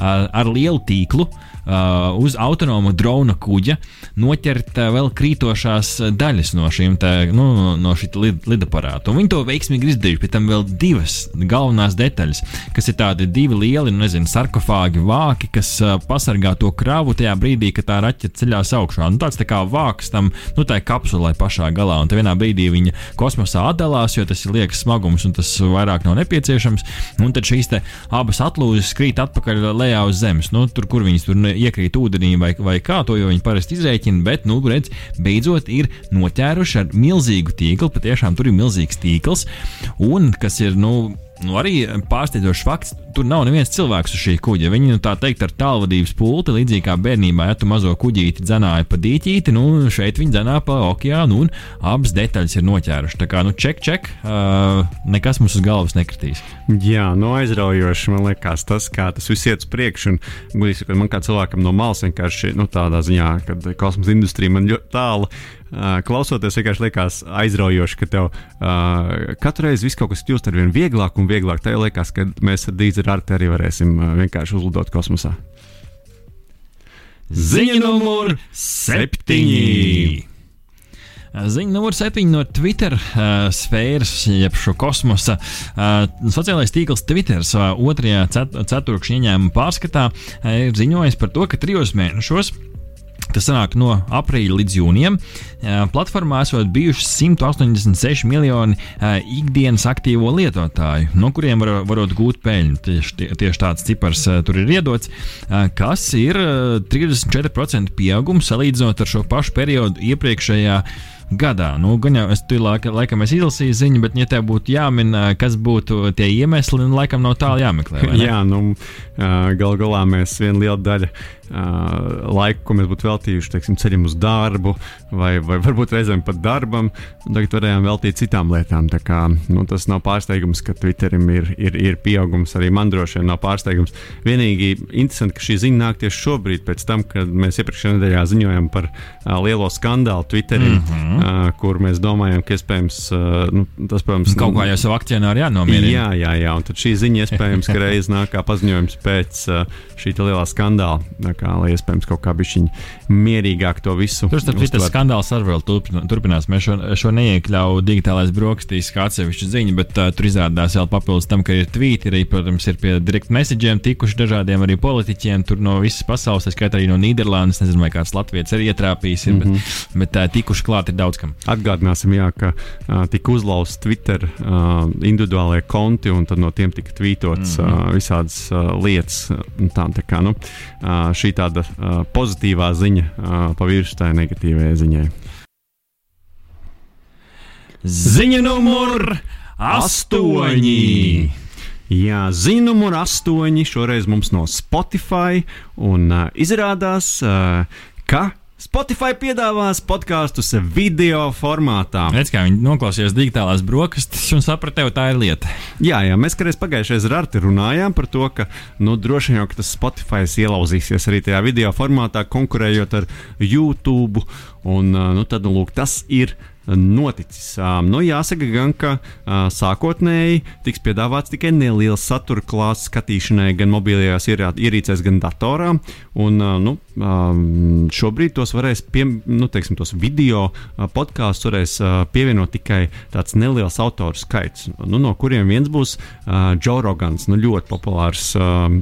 ar lielu tīklu uh, uz autonomu drona kuģa noķert uh, vēl krītošās daļas no šīm nu, no lid, lidaparāta. Un viņi to veiksmīgi izdarīja. Pēc tam vēl divas galvenās detaļas, kas ir tādi divi lieli, nu, nezinu, sarkofāgi vāki, kas uh, pasargā to kravu tajā brīdī, kad tā raķete ceļās augšā. Nu, tāds tā kā vāks tam, nu, tā kapsulē pašā galā. Un te vienā brīdī viņa kosmosā atdalās, jo tas ir liekas smagums un tas vairāk nav nepieciešams. Un tad šīs abas atlūzas krīt atpakaļ lejā uz zemes. Nu, tur, kur viņas tur iekrīt ūdenī vai, vai kā to, jo viņi parasti izrēķina, bet, nu, redz, beidzot ir noķēruši ar milzīgu tīklu, patiešām tur ir milzīgs tīkls, un kas ir, nu, Nu, arī pārsteidzošs fakts, tur nav neviens cilvēks uz šī kuģa. Viņi, nu, tā teikt, ar tālvadības pulti, līdzīgi kā bērnībā, ja tu mazo kuģīti dzenāji pa dīķīti, nu, šeit viņi dzenā pa okeānu, un abas detaļas ir noķēruši. Tā kā, nu, ček, ček, uh, nekas mums uz galvas nekritīs. Jā, nu, aizraujoši man liekas tas, kā tas viss iet uz priekšu. Man kā cilvēkam no malas vienkārši, nu, tādā ziņā, kad kosmosa industrija man ļoti tālu Uh, klausoties, vienkārši liekas aizraujoši, ka tev uh, katru reizi viss kaut kas kļūst ar vien vieglāk un vieglāk. Tev liekas, ka mēs ar Dīdzeru arī, arī varēsim uh, vienkārši uzlidot kosmosā. Ziņa numur septiņi! Ziņa numur 7 no Twitter uh, sfēras, jeb šo kosmosa. Uh, sociālais tīkls Twitter savā otrajā cet ceturkšņa ieņēmuma pārskatā uh, ir ziņojis par to, ka trijos mēnešos Tas sanāk no aprīļa līdz jūnijam. Platformā esot bijuši 186 miljoni ikdienas aktīvo lietotāju, no kuriem var, varot gūt peļņu. Tieši, tieši tāds cipars tur ir iedots, kas ir 34% pieaugums salīdzinot ar šo pašu periodu iepriekšējā gadā. Nu, gan jau es tur laika, laikam izlasīju ziņu, bet, ja tev būtu jāmin, kas būtu tie iemesli, nu, laikam nav tālu jāmeklē. Jā, nu, gal galā mēs vienu lielu daļu laiku, ko mēs būtu veltījuši teiksim, ceļam uz darbu, vai, vai varbūt reizēm pat darbam, tagad varējām veltīt citām lietām. Kā, nu, tas nav pārsteigums, ka Twitterim ir, ir, ir pieaugums. Arī man droši vien nav pārsteigums. Vienīgi interesanti, ka šī ziņa nāk tieši šobrīd, pēc tam, kad mēs iepriekšējā nedēļā ziņojām par uh, lielo skandālu Twitterī, mm -hmm. uh, kur mēs domājam, ka iespējams uh, nu, tas, protams, kaut kā jau savu akcionāru jānomierina. Jā, jā, jā, un tad šī ziņa iespējams, ka reiz nāk kā paziņojums pēc uh, šī lielā skandāla kā, lai iespējams kaut kā bišķiņi mierīgāk to visu. Tur starp citu skandāls arī vēl turpinās. Mēs šo, šo neiekļauju digitālais brokastīs kā atsevišķu ziņu, bet uh, tur izrādās vēl papildus tam, ka ir tvīti, arī, protams, ir pie direct message'iem tikuši dažādiem arī politiķiem, tur no visas pasaules, tā skaitā arī no Nīderlandes, nezinu, vai kāds Latvijas arī ietrāpījis, ir, mm -hmm. bet, bet uh, tikuši klāt ir daudz kam. Atgādināsim, jā, ka uh, tika uzlauzts Twitter uh, individuālajie konti, un tad no tiem tika tvītots mm -hmm. uh, visādas uh, lietas. Tā, tā kā, nu, uh, šī tāda uh, pozitīvā ziņa uh, pa virsmu tai negatīvajai ziņai. Ziņa numur astoņi! Jā, ziņa numur astoņi šoreiz mums no Spotify. Un uh, izrādās, uh, ka Spotify piedāvās podkāstus video formātā. Redz, kā viņi noklausījās digitālās brokastis un saprata, ka tā ir lieta. Jā, jā mēs kādreiz pagājušajā ar Arti runājām par to, ka nu, droši vien tas Spotify ielauzīsies arī tajā video formātā, konkurējot ar YouTube. Un, nu, tad, nu, lūk, tas ir noticis. Nu, jāsaka, gan ka sākotnēji tiks piedāvāts tikai neliels satura klāsts skatīšanai gan mobilajās ierīcēs, gan datorā. Un, nu, šobrīd tos varēs, pie, nu, teiksim, tos video podkāstus varēs pievienot tikai tāds neliels autoru skaits, nu, no kuriem viens būs Joe Rogans, nu, ļoti populārs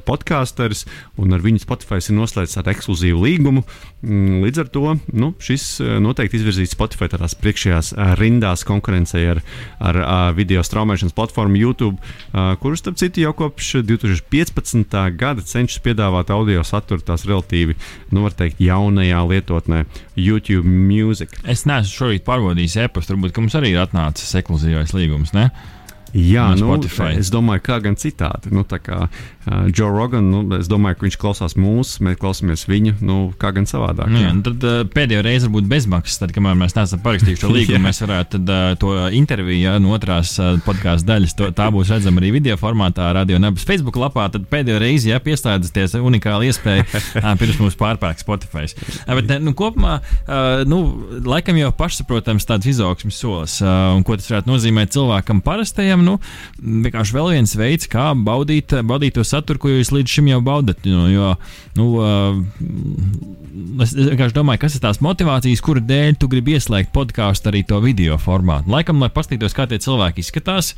podkāsters, un ar viņu Spotify ir noslēdzis tādu ekskluzīvu līgumu. Mm, līdz ar to nu, šis noteikti izvirzīs Spotify tādās priekšējās rindās konkurencei ar, ar, ar video straumēšanas platformu YouTube, kurus, starp citu, jau kopš 2015. gada cenšas piedāvāt audio saturu tās relatīvi nu, teikt, jaunajā lietotnē, YouTube Music. Es neesmu šorīt pārbaudījis e-pastu, varbūt mums arī ir atnācis ekskluzīvais līgums. Ne? Jā, nu, es domāju, kā gan citādi. Nu, kā uh, Joe Rogan, nu, es domāju, ka viņš klausās mūsu, mēs klausāmies viņu, nu, kā gan savādāk. Nu, jā, tad uh, pēdējo reizi varbūt bezmaksas, tad, kamēr mēs neesam parakstījuši šo līgumu, mēs varētu tad, uh, to interviju ja, no otrās uh, podkāstu daļas. To, tā būs redzama arī video formātā, radio nebas Facebook lapā. Tad pēdējo reizi, ja piestādzieties, unikāla iespēja uh, pirms mums pārpērk Spotify. Uh, bet, nu, kopumā, uh, nu, laikam jau pašsaprotams tāds izaugsmes solis, uh, un ko tas varētu nozīmēt cilvēkam parastajam. Nu, vienkārši vēl viens veids, kā baudīt, baudīt to saturu saturu, ko jūs līdz šim jau baudat. Jo, jo nu, uh, es vienkārši domāju, kas ir tās motivācijas, kuru dēļ tu gribi ieslēgt podkāstu arī to video formātu. Laikam, lai paskatītos, kā tie cilvēki izskatās.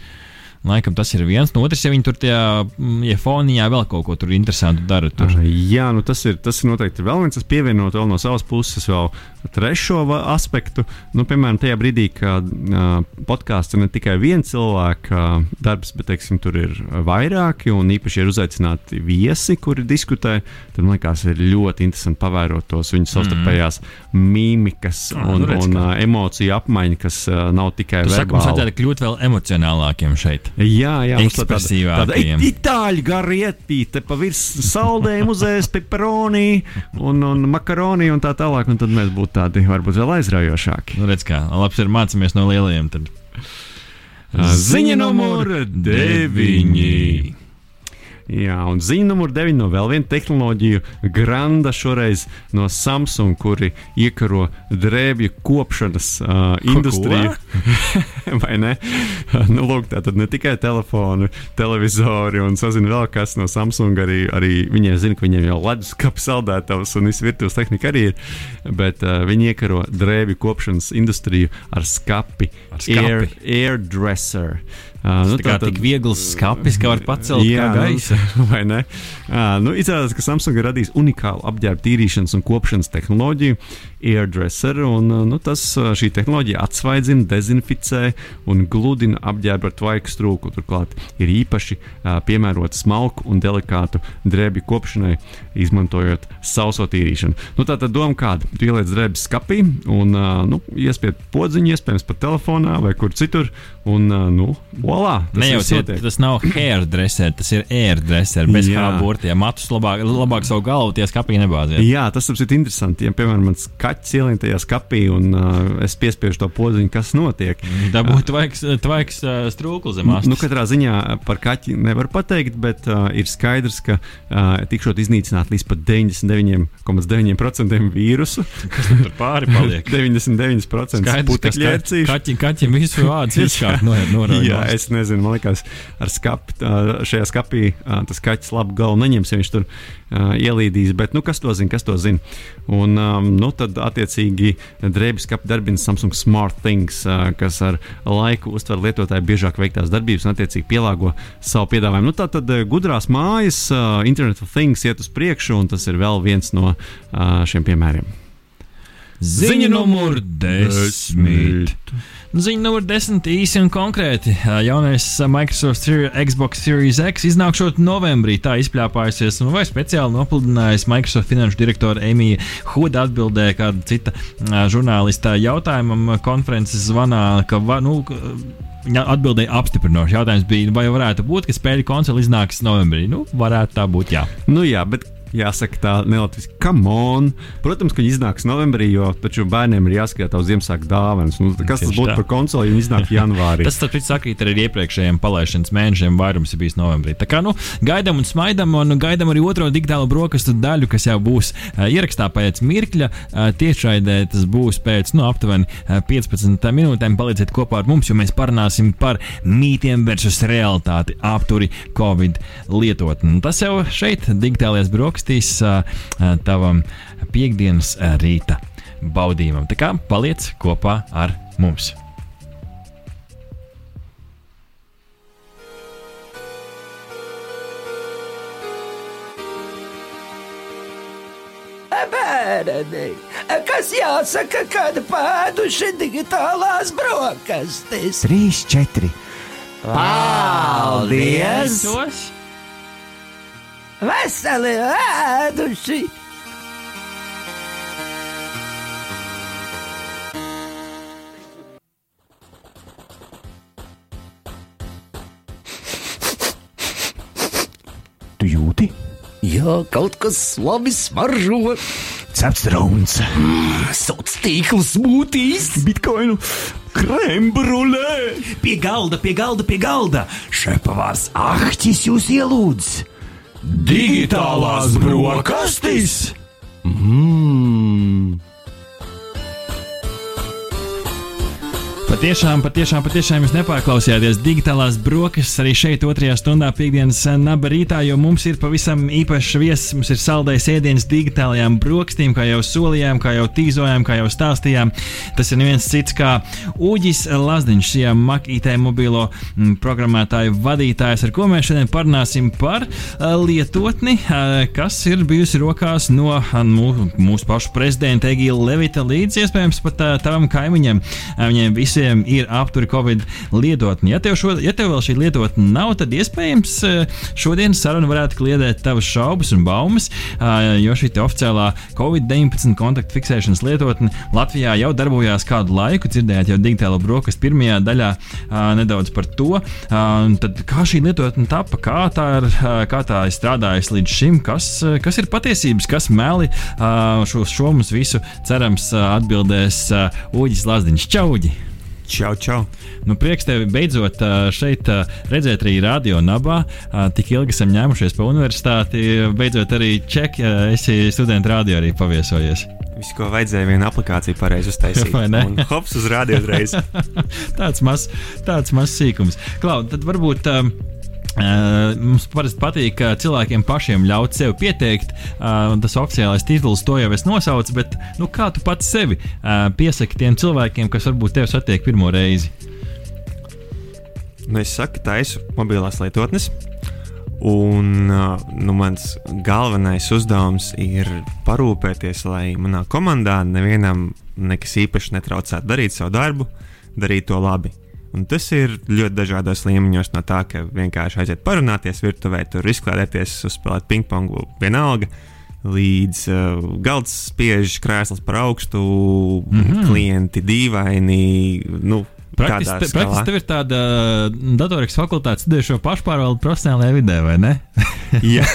Laikam tas ir viens. No otras, ja viņi tur tajā mm, ja foniņā vēl kaut ko tur interesantu dara. Tur. Jā, nu tas, ir, tas ir noteikti vēl viens. Es pievienotu vēl no savas puses vēl trešo aspektu. Nu, piemēram, tajā brīdī, kad uh, podkāsts ir ne tikai viena cilvēka uh, darbs, bet teiksim, tur ir vairāki un īpaši ir uzaicināti viesi, kuri diskutē, tad man liekas, ir ļoti interesanti pavērot tos viņu savstarpējās mm. mīmikas un, nu redz, un kā. uh, emociju apmaiņu, kas uh, nav tikai Tu saki, mums vajadzētu kļūt vēl emocionālākiem šeit. Jā, jā, tā tāda, tāda it- itāļu gara ietpīte, pa virsmu saldējumu uzēs, piperoni un, un makaroni un tā tālāk. Un tad mēs būtu tādi varbūt vēl aizraujošāki. Nu, redz, kā labs ir mācāmies no lielajiem. Tad. Ziņa numur deviņi. Jā, un ziņa numur 9 no vēl viena tehnoloģiju granda šoreiz no Samsung, kuri iekaro drēbju kopšanas uh, industriju. Vai ne? nu, lūk, tā tad ne tikai telefoni, televizori un sazina vēl kas no Samsung. Arī, arī viņiem zina, ka viņiem jau leduskapis, saldētavs un viss virtuves tehnika arī ir. Bet uh, viņi iekaro drēbju kopšanas industriju ar skapi. Ar skapi. Air, airdresser. Uh, Nu, tā kā tik viegls skats, ka var pacelt Jā, kā gaisa. Nu, vai ne? À, nu, izrādās, ka Samsung ir radījis unikālu apģērba tīrīšanas un kopšanas tehnoloģiju, airdresser. Un, ā, nu, tas, ā, šī tehnoloģija atsvaidzina, dezinficē un gludina apģērbu ar tvaiku strūku. Turklāt ir īpaši ā, piemērota smalku un delikātu drēbju kopšanai, izmantojot sauso tīrīšanu. Nu, tā tad doma kāda? Tu ieliec drēbes skapī un nu, iespied podziņu, iespējams, pat telefonā vai kur citur. Un, nu, voilà, tas Nejauciet, tas nav hairdresser, tas ir airdresser. Bez kā burtiem. Matus labāk, labāk savu galvu tie skapī nebāziet. Jā, tas ir interesanti. Ja, piemēram, mans kaķis ielien tajā skapī un uh, es piespiežu to podziņu, kas notiek. Dabūt tvaiks, tvaiks uh, strūklis zem Nu, astes. nu, katrā ziņā par kaķi nevar pateikt, bet uh, ir skaidrs, ka uh, tikšot iznīcināt līdz pat 99,9% vīrusu, Kas tur pāri paliek? 99% Skaidrs, ka putekļērcīšu. kaķi, kaķim visu vārdu izšķārt no norādīt. Jā, es nezinu, man liekas, ar skapi, tā- šajā skapī ā, tas kaķis labu galvu neņems, ja viņš tur uh, ielīdīs. Bet, nu, kas to zina, kas to zina? Un, um, nu, tad, attiecīgi, drēbes skati darbina Samsung Smart Things, uh, kas ar laiku uztver lietotāju biežāk veiktās darbības un, attiecīgi, pielāgo savu piedāvājumu. Nu, tā tad uh, gudrās mājas, uh, Internet of Things iet uz priekšu, un tas ir vēl viens no uh, šiem piemēriem. Ziņa numur desmit. Ziņa numur desmit īsi un konkrēti. Jaunais Microsoft Xbox Series X iznākšot novembrī. Tā izpļāpājusies, nu, vai speciāli nopludinājusi Microsoft finanšu direktora Emīļa Huda atbildēja kāda cita žurnālista jautājumam konferences zvanā, ka, va, nu, Viņa atbildēja apstiprinoši. Jautājums bija, vai varētu būt, ka spēļu konsole iznāks novembrī. Nu, varētu tā būt, jā. Nu, jā, bet jāsaka tā nelatviski, come on. Protams, ka viņi iznāks novembrī, jo taču bērniem ir jāskatās uz Ziemassvētku dāvanas. Nu, kas tas būtu tā. par konsoli, ja iznāk janvārī? Tas, starp citu, sakrīt arī ar iepriekšējiem palaišanas mēnešiem. Vairums ir bijis novembrī. Tā kā nu, gaidām un smaidām, un gaidām arī otro digitālo brokastu daļu, kas jau būs uh, ierakstā pēc mirkļa. Uh, tiešraidē tas būs pēc nu, aptuveni uh, 15 minūtēm. Palieciet kopā ar mums, jo mēs parunāsim par mītiem versus realitāti apturi Covid lietotni. Un Tas jau šeit, digitālajās brokastīs, uh, tavam piekdienas rīta baudījumam. Tā kā paliec kopā ar mums! Bērni, kas jāsaka, kad pēduši digitālās brokastis? Trīs, četri. Paldies! Veseli ēduši! Tu jūti? Jā, kaut kas labi smaržo. Cepts rauns, Sauc tīklu smūtīs. bitkoinu, krembrulē. Pie galda, pie galda, pie galda! Šepavārs Ahtis jūs ielūdz! Digitālās brokastis! Mmm! Patiešām, patiešām, patiešām jūs nepārklausījāties digitālās brokastis arī šeit, otrajā stundā, piekdienas naba rītā, jo mums ir pavisam īpašs viesis. Mums ir saldējs ēdiens digitālajām brokastīm, kā jau solījām, kā jau tīzojām, kā jau stāstījām. Tas ir neviens cits kā Uģis Lazdiņš, šajā Makītē mobilo mm, programmētāju vadītājs, ar ko mēs šodien parunāsim par uh, lietotni, uh, kas ir bijusi rokās no mūsu, mūsu pašu prezidenta Egīla Levita līdz iespējams pat tavam kaimiņam. Viņiem visiem ir apturi Covid lietotni. Ja tev, šo, ja tev vēl šī lietotne nav, tad iespējams eh, šodienas saruna varētu kliedēt tavas šaubas un baumas, eh, jo šī oficiālā Covid-19 kontaktu fiksēšanas lietotne Latvijā jau darbojās kādu laiku. Dzirdējāt jau digitālo brokastu pirmajā daļā eh, nedaudz par to. Tad kā šī lietotne tapa, kā tā ir, kā tā ir strādājusi līdz šim, kas, kas ir patiesības, kas meli šo, šo mums visu cerams atbildēs Uģis Lazdiņš. Čauģi! Čau, čau! Nu, prieks tevi beidzot šeit redzēt arī radio nabā. Tik ilgi esam ņēmušies pa universitāti. Beidzot arī čeki, esi studenta radio arī paviesojies. Visu, ko vajadzēja, viena aplikācija pareizi uztaisīt. Vai ne? Un hops uz radio uzreiz. tāds mazs maz, maz sīkums. Klau, tad varbūt. Um, Uh, mums parasti patīk uh, cilvēkiem pašiem ļaut sev pieteikt. Uh, tas oficiālais tituls to jau es nosaucu, bet nu, kā tu pats sevi uh, piesaki tiem cilvēkiem, kas varbūt tevi satiek pirmo reizi? Nu, es saku, taisu mobilās lietotnes. Un uh, nu, mans galvenais uzdevums ir parūpēties, lai manā komandā nevienam nekas īpaši netraucētu darīt savu darbu, darīt to labi. Un tas ir ļoti dažādos līmeņos, no tā, ka vienkārši aiziet parunāties virtuvē, tur izklaidēties, uzspēlēt pingpongu, vienalga, līdz uh, galds spiež krēsls par augstu, mm -hmm. klienti dīvaini. Nu, Praktiski te, tev ir tāda datorikas fakultāte, studējušo pašpārvaldu profesionālajā vidē, vai ne? Jā,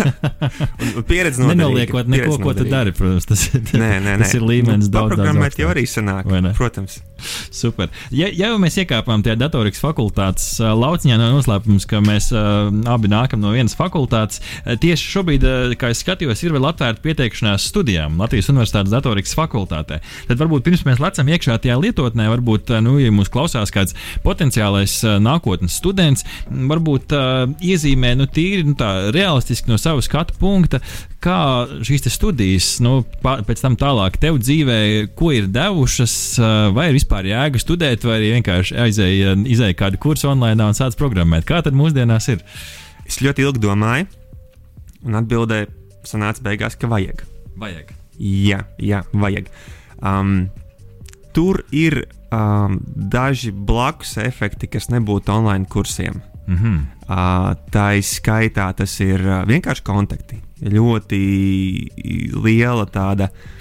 pieredze no Nenoliekot neko, ko tu dari, protams, tas, nē, nē, nē. tas ir līmenis nu, daudz. Programmēt jau arī sanāk, protams. Super. Ja, ja jau mēs iekāpām tajā datorikas fakultātes lauciņā, no noslēpums, ka mēs uh, abi nākam no vienas fakultātes, tieši šobrīd, uh, kā es skatījos, ir vēl atvērta pieteikšanās studijām Latvijas Universitātes datorikas fakultātē. Tad varbūt pirms mēs lecam iekšā tajā lietotnē, varbūt, nu, ja mūs klausās kāds potenciālais uh, nākotnes students, varbūt uh, iezīmē, nu, tīri nu, tā, realistiski no sava skatu punkta, kā šīs studijas, nu, pēc tam tālāk tev dzīvē, ko ir devušas, vai ir vispār jēga studēt, vai arī vienkārši aizēja, izēja kādu kursu online un sāc programmēt. Kā tad mūsdienās ir? Es ļoti ilgi domāju, un atbildēju, sanāca beigās, ka vajag. Vajag. Jā, jā vajag. Um, tur ir um, daži blakus efekti, kas nebūtu online kursiem. Mm -hmm. uh, tā izskaitā tas ir uh, vienkārši kontakti ļoti liela tāda mm,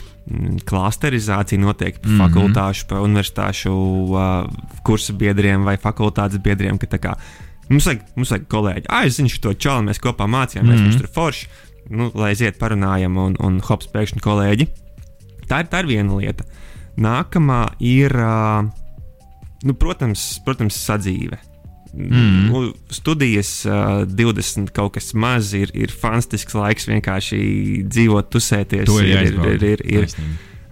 klasterizācija notiek mm -hmm. fakultāšu, pa universitāšu uh, kursu biedriem vai fakultātes biedriem. Kā, mums, vajag, mums vajag kolēģi, ah, es zinu šo čauli, mēs kopā mācījāmies, mm -hmm. viņš tur forši. Nu, lai aiziet, parunājam, un, un hops, pēkšņi kolēģi. Tā ir, tā ir viena lieta. Nākamā ir, uh, nu, protams, protams sadzīve Mm. Nu, studijas uh, 20 kaut kas maz ir, ir fantastisks laiks vienkārši dzīvot, tusēties. To ir, ir, ir, ir, ir, ir,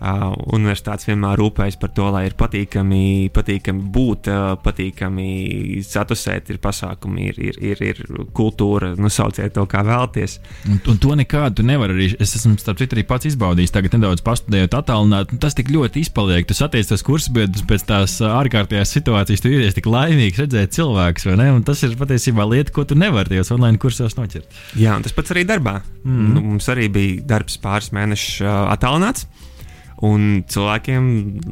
Uh, universitātes vienmēr rūpējas par to, lai ir patīkami, patīkami būt, uh, patīkami satusēt, ir pasākumi, ir, ir, ir, ir kultūra, nu, sauciet to kā vēlties. Un, un to nekādu tu nevari arī. Es esmu, starp citu, arī pats izbaudījis, tagad nedaudz pastudējot, attālināt. Tas tik ļoti izpaliek. Tu satiec tos kursbiedrus pēc tās ārkārtējās situācijas, tu jūties tik laimīgs redzēt cilvēkus, vai ne? Un tas ir patiesībā lieta, ko tu nevari tajos online kursos noķert. Jā, un tas pats arī darbā. Mm. Nu, mums arī bija darbs pāris mēnešus uh, attālināts. Un cilvēkiem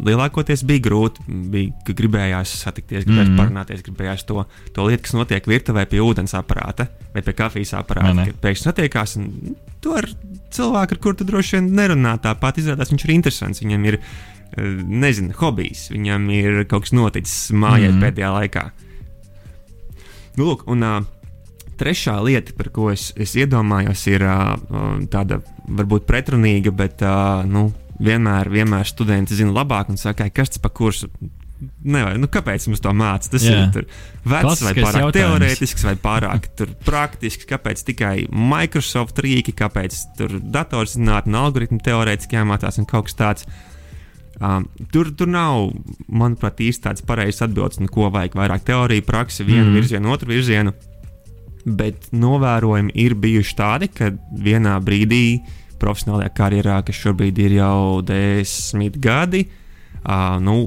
lielākoties bija grūti. Bija gribējās satikties, gribējās mm -hmm. parunāties, gribējās to, to lietu, kas notiek virtuvē pie ūdens aparāta vai pie kafijas aparāta. Kad pēkšņi satiekās, un to ar cilvēku, ar kuru tu droši vien nerunā tāpat, izrādās viņš ir interesants. Viņam ir, eh, nezinu, hobijs, viņam ir kaut kas noticis mājās mm -hmm. pēdējā laikā. Nu, lūk, un, uh, trešā lieta, par ko es, es iedomājos, ir uh, tāda varbūt pretrunīga, bet uh, nu, vienmēr, vienmēr studenti zina labāk un saka, kas tas par kursu. Nevajag, nu, kāpēc mums to mācīt? Tas Jā. ir vecs, vai pārāk jautājums. teorētisks, vai pārāk praktisks. Kāpēc tikai Microsoft rīki, kāpēc tur datorzinātne un algoritmu teorētiski jāmācās un kaut kas tāds. Um, tur, tur nav, manuprāt, īsti tāds pareizs atbildes, nu, ko vajag vairāk teorija, praksa, vienu mm. virzienu, otru virzienu. Bet novērojumi ir bijuši tādi, ka vienā brīdī profesionālajā karjerā, kas šobrīd ir jau desmit gadi, uh, nu,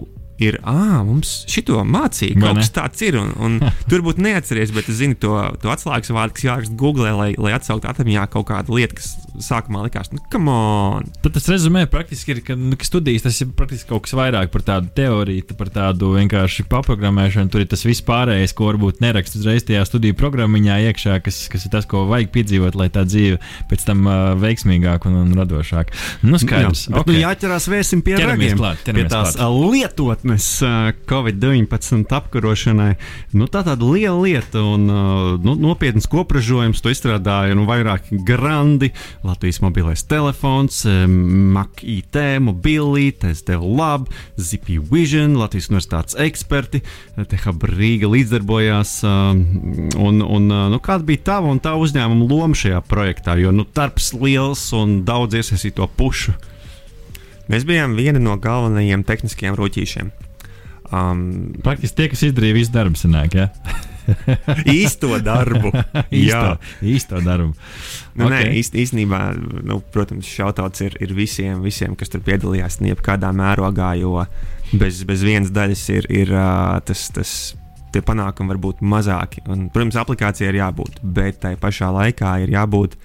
ir, ah, mums šito mācīja, kaut kas tāds ir. Un, un tur būtu neatceries, bet es zinu to, to atslēgas vārdu, kas jāraksta Google, lai, lai atsauktu atmiņā kaut kādu lietu, kas sākumā likās, nu, come on! Tad tas rezumē praktiski ir, ka, nu, ka studijas tas ir praktiski kaut kas vairāk par tādu teoriju, par tādu vienkārši paprogrammēšanu. Tur ir tas viss pārējais, ko varbūt nerakst uzreiz tajā studiju programmiņā iekšā, kas, kas ir tas, ko vajag piedzīvot, lai tā dzīve pēc tam uh, veiksmīgāka un, un radošāka. Nu, skaidrs. Jā, bet, okay. nu, jāķerās vēsim pie Ķeramies ragiem, klāt, pie tās klāt. lietotnes ā, Covid-19 apkarošanai. Nu, tā tāda liela lieta un nu, nopietns kopražojums. To izstrādāja nu, vairāki grandi. Latvijas mobilais telefons, ā, Mac IT, mobilīte, SDL Lab, ZP Vision, Latvijas universitātes eksperti, THB Rīga līdzdarbojās. Un, un, nu, kāda bija tava un tā uzņēmuma loma šajā projektā? Jo nu, darbs liels un daudz iesaistīto pušu. Mēs bijām viena no galvenajiem tehniskajiem rūtīšiem. Um, Praktiski tie, kas izdarīja visu darbu, sanāk, ja? īsto darbu. īsto, īsto darbu. Nu, okay. Nē, īst, īstenībā, nu, protams, šautauts ir, ir visiem, visiem, kas tur piedalījās, jebkādā mērogā, jo bez, bez vienas daļas ir, ir tas. tas Tie panākumi var būt mazāki. Un, protams, aplikācijai ir jābūt, bet tai pašā laikā ir jābūt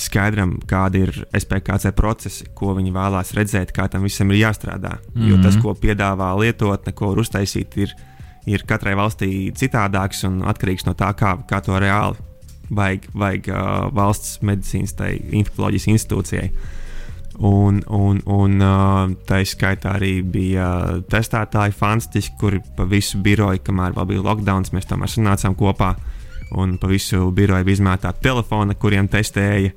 skaidram, kādi ir SPKC procesi, ko viņi vēlās redzēt, kā tam visam ir jāstrādā. Mm -hmm. Jo tas, ko piedāvā lietotne, ko var uztaisīt, ir, ir katrai valstī citādāks un atkarīgs no tā, kā, kā to reāli vajag, vajag uh, valsts medicīnas, tai infekcijas institūcijai. Un, un, un uh, tā izskaitā arī bija testētāji fantastiski, kuri pa visu biroju, kamēr vēl bija lockdown, mēs tomēr sanācām kopā. Un pa visu biroju bija izmētāti telefoni, kuriem testēja.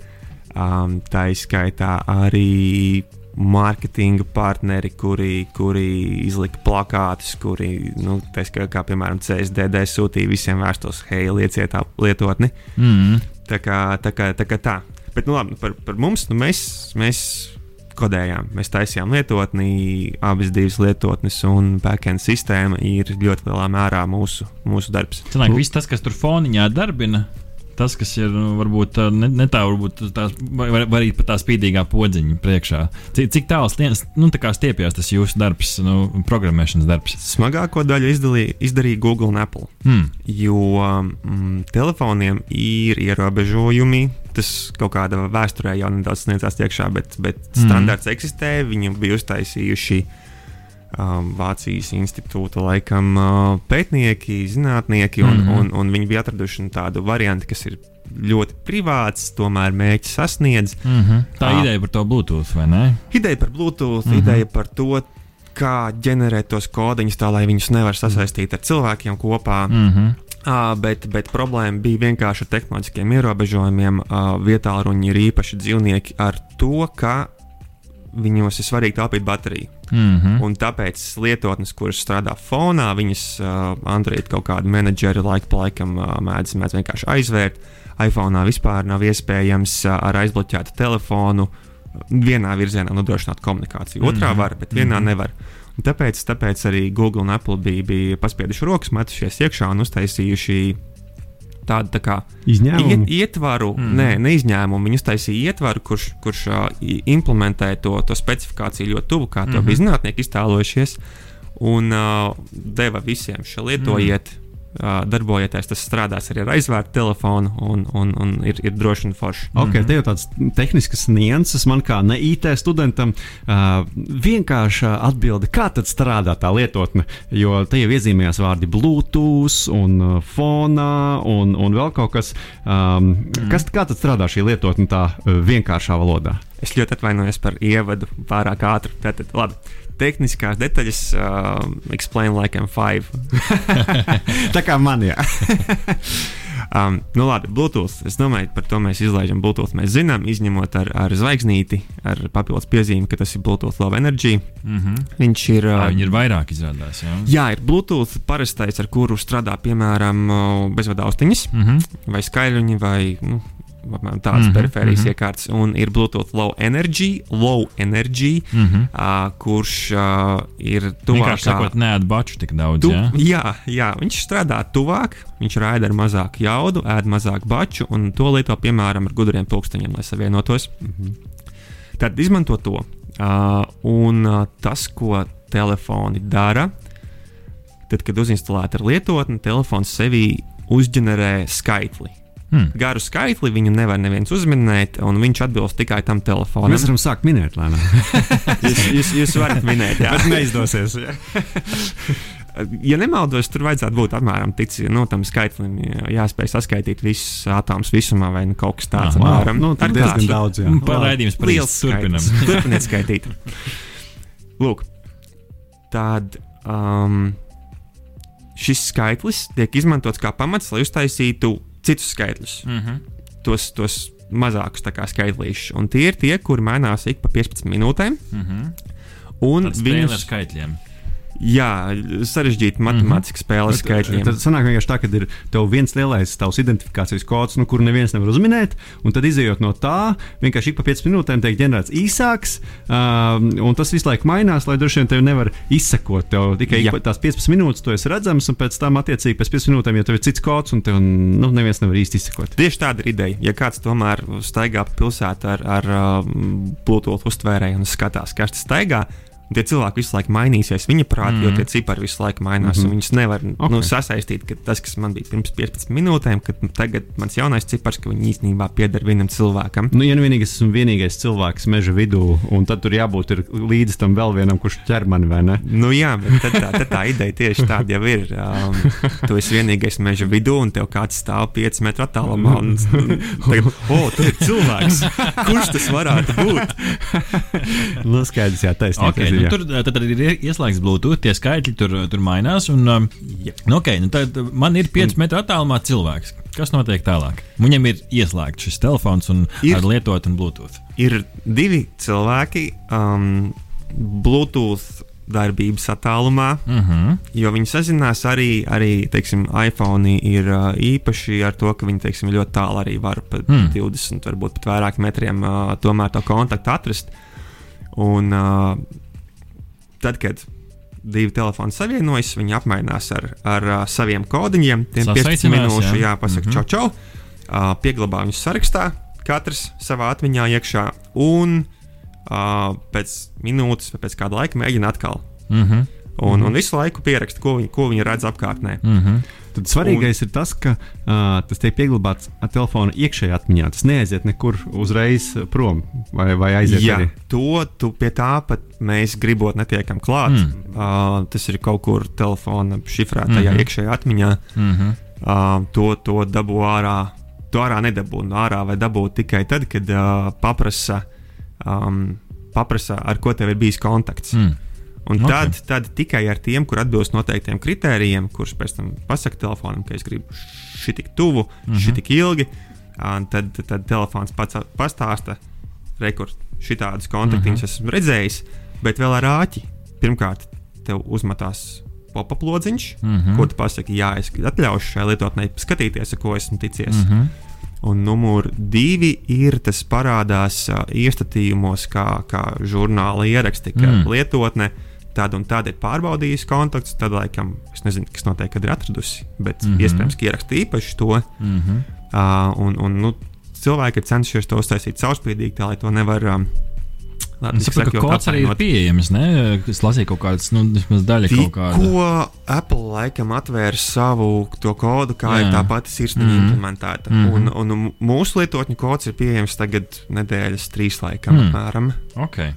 Um, tā izskaitā arī mārketinga partneri, kuri, kuri izlika plakātus, kuri, nu, kā, kā piemēram CSDD sūtīja visiem vēstos, hei, lieciet tā lietotni. Mm. Tā kā tā. Kā, tā, kā tā. Bet nu, labi, par, par mums nu, mēs, mēs kodējām, mēs taisījām lietotni, abas divas lietotnes, un backend sistēma ir ļoti lielā mērā mūsu, mūsu darbs. Sanāk, viss tas, kas tur foniņā darbina, tas, kas ir nu, varbūt ne, ne tā, varbūt tās, var, var arī pat tā spīdīgā podziņa priekšā. Cik, cik tālu stien- nu, tā stiepjas tas jūsu darbs, nu, programmēšanas darbs? Smagāko daļu izdalīja, izdarīja Google un Apple. Hmm. Jo mm, telefoniem ir ierobežojumi. Tas kaut kādā vēsturē jau nedaudz sniedzās iekšā, bet, bet mm. standarts eksistē. Viņi bija uztaisījuši um, Vācijas institūta laikam, uh, pētnieki, zinātnieki, un, mm un, un viņi bija atraduši nu, tādu variantu, kas ir ļoti privāts, tomēr mērķis sasniedz. Mm -hmm. Tā Ā. ideja par to Bluetooth, vai ne? Ideja par Bluetooth, mm. -hmm. ideja par to, kā ģenerēt tos kodiņus tā, lai viņus nevar sasaistīt ar cilvēkiem kopā. Mm -hmm. Uh, bet, bet problēma bija vienkārši ar tehnoloģiskiem ierobežojumiem. Uh, vietā runa ir īpaši dzīvnieki ar to, ka viņos ir svarīgi taupīt bateriju. Mm -hmm. Un tāpēc lietotnes, kuras strādā fonā, viņas uh, Android kaut kādu menedžeri laiku pa laikam mēdz, mēdz vienkārši aizvērt. iPhone vispār nav iespējams ar aizbloķētu telefonu vienā virzienā nodrošināt komunikāciju. Otrā var, bet vienā nevar. Tāpēc, tāpēc arī Google un Apple bija, bija paspieduši rokas, metušies iekšā un uztaisījuši tādu tā kā Izņēmumu. iet, ietvaru, mm. nē, ne izņēmumu. Viņi uztaisīja ietvaru, kurš, kurš uh, implementē to, to specifikāciju ļoti tuvu, kā to mm -hmm. bija zinātnieki iztēlojušies, un uh, deva visiem šo lietojiet. Mm. Darbojieties, tas strādās arī ar aizvērtu telefonu un, un, un ir, ir droši un forši. Ok, te jau tādas tehniskas nianses man kā ne IT studentam. Uh, vienkārši atbildi, kā tad strādā tā lietotne. Jo te jau iezīmējās vārdi Bluetooth, un uh, fonā, un, un vēl kaut kas. Um, mm. kas kā tad strādā šī lietotne tā uh, vienkāršā valodā? Es ļoti atvainojos par ievadu pārāk ātri. Tātad, labi. Tehniskās detaļas, uh, explain like I'm five. Tā kā man, jā. Um, nu, labi, Bluetooth. Es domāju, par to mēs izlaižam Bluetooth. Mēs zinām, izņemot ar, ar zvaigznīti, ar papildus piezīmi, ka tas ir Bluetooth Low Energy. Mm -hmm. Viņš ir. Jā, Uh, viņi ir vairāk izrādās. Jā. Jā, ir Bluetooth parastais, ar kuru strādā piemēram uh, bezvadu austiņas, Mm -hmm. vai skaļruņi, vai nu, tādas mm -hmm, perifērijas mm -hmm. iekārtas, un ir Bluetooth Low Energy, Low Energy, mm -hmm. uh, kurš uh, ir tuvāk. Vienkārši sakot, neēd baču tik daudz. Tu, jā? jā, jā, viņš strādā tuvāk, viņš raida ar mazāku jaudu, ēd mazāk baču, un to lieto piemēram ar gudriem pulksteņiem, lai savienotos. Mm -hmm. Tad izmanto to. Uh, un uh, tas, ko telefoni dara, tad, kad uzinstalēta ir lietotne, telefons sevī uzģenerē skaitli. Hmm. Garu skaitli viņu nevar neviens uzminēt, un viņš atbilst tikai tam telefonam. Mēs varam sākt minēt, lēnām. jūs, jūs, jūs varat minēt, jā. Bet neizdosies. Jā. ja nemaldos, tur vajadzētu būt apmēram tāds, nu, tam skaitlim jāspēj saskaitīt visus atomus visumā, vai nu, kaut kas tāds - apmēram nu, ar diezgan daudz. Par Liels turpinam. Turpiniet skaitīt. Lūk, tad um, šis skaitlis tiek izmantots kā pamats, lai uztaisītu citus skaitļus. Mm -hmm. Tos, tos mazākus skaitlīšus. Un tie ir tie, kuri mainās ik pa 15 minūtēm. Mm -hmm. Un ar viņus, skaitļiem. Jā, sarežģīta matemātiskā spēle ar skaitļiem. Tad sanāk vienkārši tā, ka ir tev viens lielais tavs identifikācijas kods, nu, kuru neviens nevar uzminēt, un tad izējot no tā, vienkārši ik pa 5 minūtēm tiek ģenerēts īsāks, um, un tas visu laiku mainās, lai droši vien tevi nevar izsekot. Tev tikai pa tās 15 minūtes tu esi redzams, un pēc tam, attiecīgi, pēc 15 minūtēm, ja tev ir cits kods, un tev nu, neviens nevar īsti izsekot. Tieši tāda ir ideja. Ja kāds tomēr staigā pa pilsētu ar, ar um, Bluetooth uztvērēju un skatās, kas tas staigā, tie cilvēki visu laiku mainīsies viņa prātā, mm. jo tie cipari visu laiku mainās. Mm -hmm. Viņus nevar okay. nu, sasaistīt, ka tas, kas man bija pirms 15 minūtēm, kad tagad mans jaunais cipars, ka viņi īstenībā pieder vienam cilvēkam. Nu, ja nu vienīgi es esmu vienīgais cilvēks meža vidū, un tad tur jābūt ir līdzi tam vēl vienam, kurš ķer mani, vai ne? Nu, jā, bet tad tā, tad tā ideja tieši tāda jau ir. Um, tu esi vienīgais meža vidū, un tev kāds stāv 5 metru attālumā. Un, un, tagad, oh, tur ir cilvēks. Kurš tas varētu būt? Nu, skaidrs, jā, taisnība. Okay, nu, tur tad, tad ir ie- ieslēgts Bluetooth, tie skaitļi tur, tur mainās. Un, um, nu, okay, nu, tad man ir 5 metru attālumā cilvēks. Kas notiek tālāk? Viņam ir ieslēgts šis telefons un Ir. lietot un Bluetooth. Ir divi cilvēki, um, Bluetooth darbības attālumā, Uh -huh. jo viņi sazinās arī, arī teiksim, iPhone ir uh, īpaši ar to, ka viņi teiksim, ļoti tālu arī var pat mm. 20, varbūt pat vairāk metriem uh, tomēr to kontaktu atrast. Un uh, tad, kad divi telefoni savienojas, viņi apmainās ar, ar uh, saviem kodiņiem. Tiem 15 Sasveicinās, minūšu, jā. jā, pasakā, Mhm. čau, čau. Uh, pieglabā viņus sarakstā, katrs savā atmiņā iekšā. Un uh, pēc minūtes vai pēc kāda laika mēģina atkal. Uh -huh. Un, un visu laiku pieraksta, ko viņi, ko viņi redz apkārtnē. Uh -huh. Tad svarīgais un... ir tas, ka uh, tas tiek pieglabāts telefona iekšējā atmiņā. Tas neaiziet nekur uzreiz prom vai, vai aiziet Jā, arī. to tu pie tā pat mēs gribot netiekam klāt. Mm. Mm. Uh, tas ir kaut kur telefona šifrētajā mm. -hmm. iekšējā atmiņā. Uh -huh. Uh, to, to dabū ārā. To ārā nedabū. No ārā vai dabūt tikai tad, kad uh, paprasa, um, paprasa, ar ko tev ir bijis kontakts. Mm. Mm. Un Ok. tad, tad tikai ar tiem, kur atbilst noteiktiem kritērijiem, kurš pēc tam pasakā telefonam, ka es gribu šī tik tuvu, mm -hmm. šī tik ilgi, un tad, tad telefons pats pastāsta, rekurs, šitādus kontaktus mm -hmm. esmu redzējis, bet vēl ar āķi. Pirmkārt, tev uzmetās popaplodziņš, mm Mhm. -hmm. kur tu pasaki, jā, es atļaušu šai lietotnei skatīties, ar ko esmu ticies. Mm -hmm. Un numur divi ir tas parādās uh, iestatījumos, kā, kā žurnāla ieraksti, ka Mm. mm. lietotne tāda un tāda ir pārbaudījusi kontaktus. Tad, laikam, es nezinu, kas notiek, kad ir atradusi, bet mm. -hmm. iespējams, ka ieraksta īpaši to. Uh -huh. Uh, un, un, nu, cilvēki ir cenšies to uztaisīt caurspīdīgi, tā lai to nevar. Um, Es saprotu, ka kods arī ir pieejams. Ne? Es lasīju kaut kādas, nu, vismaz daļa kaut kāda. Tikko Apple laikam atvēra savu to kodu, kā Jā. Ir tā pati sirsniņa mm. implementēta. Mm -hmm. un, un mūsu lietotņu kods ir pieejams tagad nedēļas trīs laikam. Mm. Mm. Apmēram. Okay.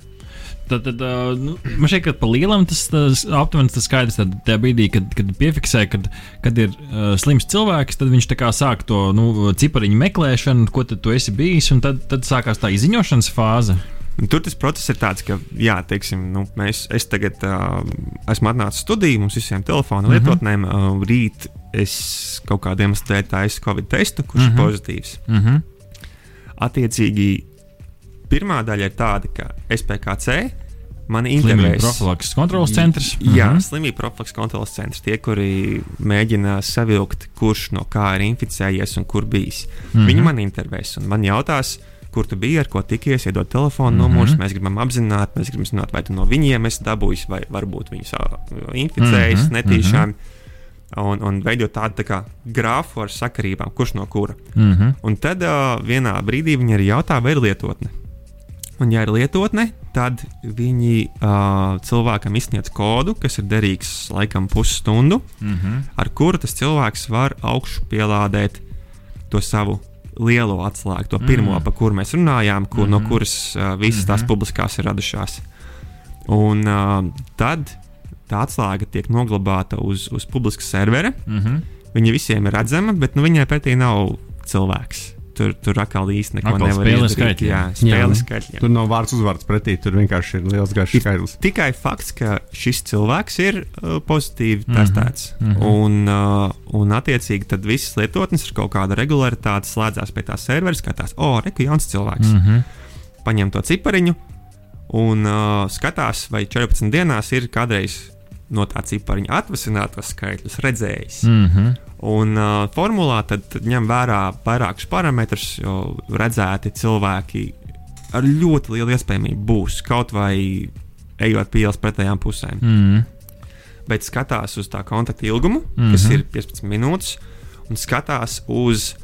Tad, tad uh, nu, man šķiet, ka pa lielam tas, tas aptuveni tas skaidrs. Tad tajā brīdī, kad, kad piefiksē, kad, kad ir uh, slims cilvēks, tad viņš sāk to nu, cipariņu meklēšanu, ko tu esi bijis, un tad, tad sākās tā izziņošanas fāze. Tur tas process ir tāds, ka, jā, teiksim, nu, mēs, es tagad uh, esmu atnācis studijā, mums visiem telefona Mhm. lietotnēm. Uh, rīt es kaut kādiem dēļ taisu Covid testu, kurš Mhm. ir pozitīvs. Uh -huh. Attiecīgi, pirmā daļa ir tāda, ka SPKC mani Slimību intervēs. profilakses kontrolas centrs. Jā, Mhm. slimību profilakses kontrolas centrs. Tie, kuri mēģina savilkt, kurš no kā ir inficējies un kur bijis. Mm Mhm. -hmm. Viņi man intervēs un man jautās, kur tu biji, ar ko tikies, iedod telefonu mm -hmm. numurus. Mēs gribam apzināt, mēs gribam zināt, vai tu no viņiem esi dabūjis, vai varbūt viņus inficējis mm -hmm. netīšām. Un, un veidot tādu tā kā grāfu ar sakarībām, kurš no kura. Mhm. Un tad uh, vienā brīdī viņi arī jautā, vai ir lietotne. Un, ja ir lietotne, tad viņi uh, cilvēkam izsniedz kodu, kas ir derīgs laikam pusstundu, Mhm. ar kuru tas cilvēks var augšu pielādēt to savu lielo atslēgu, to pirmo, mm. par kuru mēs runājām, kur, mm -hmm. no kuras uh, visas tās publiskās ir radušās. Un uh, tad tā atslēga tiek noglabāta uz, uz publiska servera. Mhm. Viņa visiem ir redzama, bet nu, viņai pretī nav cilvēks. Tur, tur atkal īsti neko Atkal nevar izdarīt. Jā, spēle skaitļiem. Tur nav vārds uzvārds pretī, tur vienkārši ir liels garš skaidrs. Tikai fakts, ka šis cilvēks ir uh, pozitīvi Mhm, testēts. Mm. -hmm. un, uh, un, attiecīgi, tad visas lietotnes ar kaut kādu regularitāti slēdzās pie tā servera, skatās, o, oh, reku jauns cilvēks. Mm. Mhm. Paņem to cipariņu un uh, skatās, vai 14 dienās ir kādreiz no tā cipariņa atvasinātos skaitļus redzējis. Mm. Mhm. Un uh, formulā tad ņem vērā vairākus parametrus, jo redzēti cilvēki ar ļoti lielu iespējamību būs kaut vai ejot pie ielas pretējām pusēm. Mhm. Bet skatās uz tā kontakta ilgumu, mm -hmm. Mhm. kas ir 15 minūtes, un skatās uz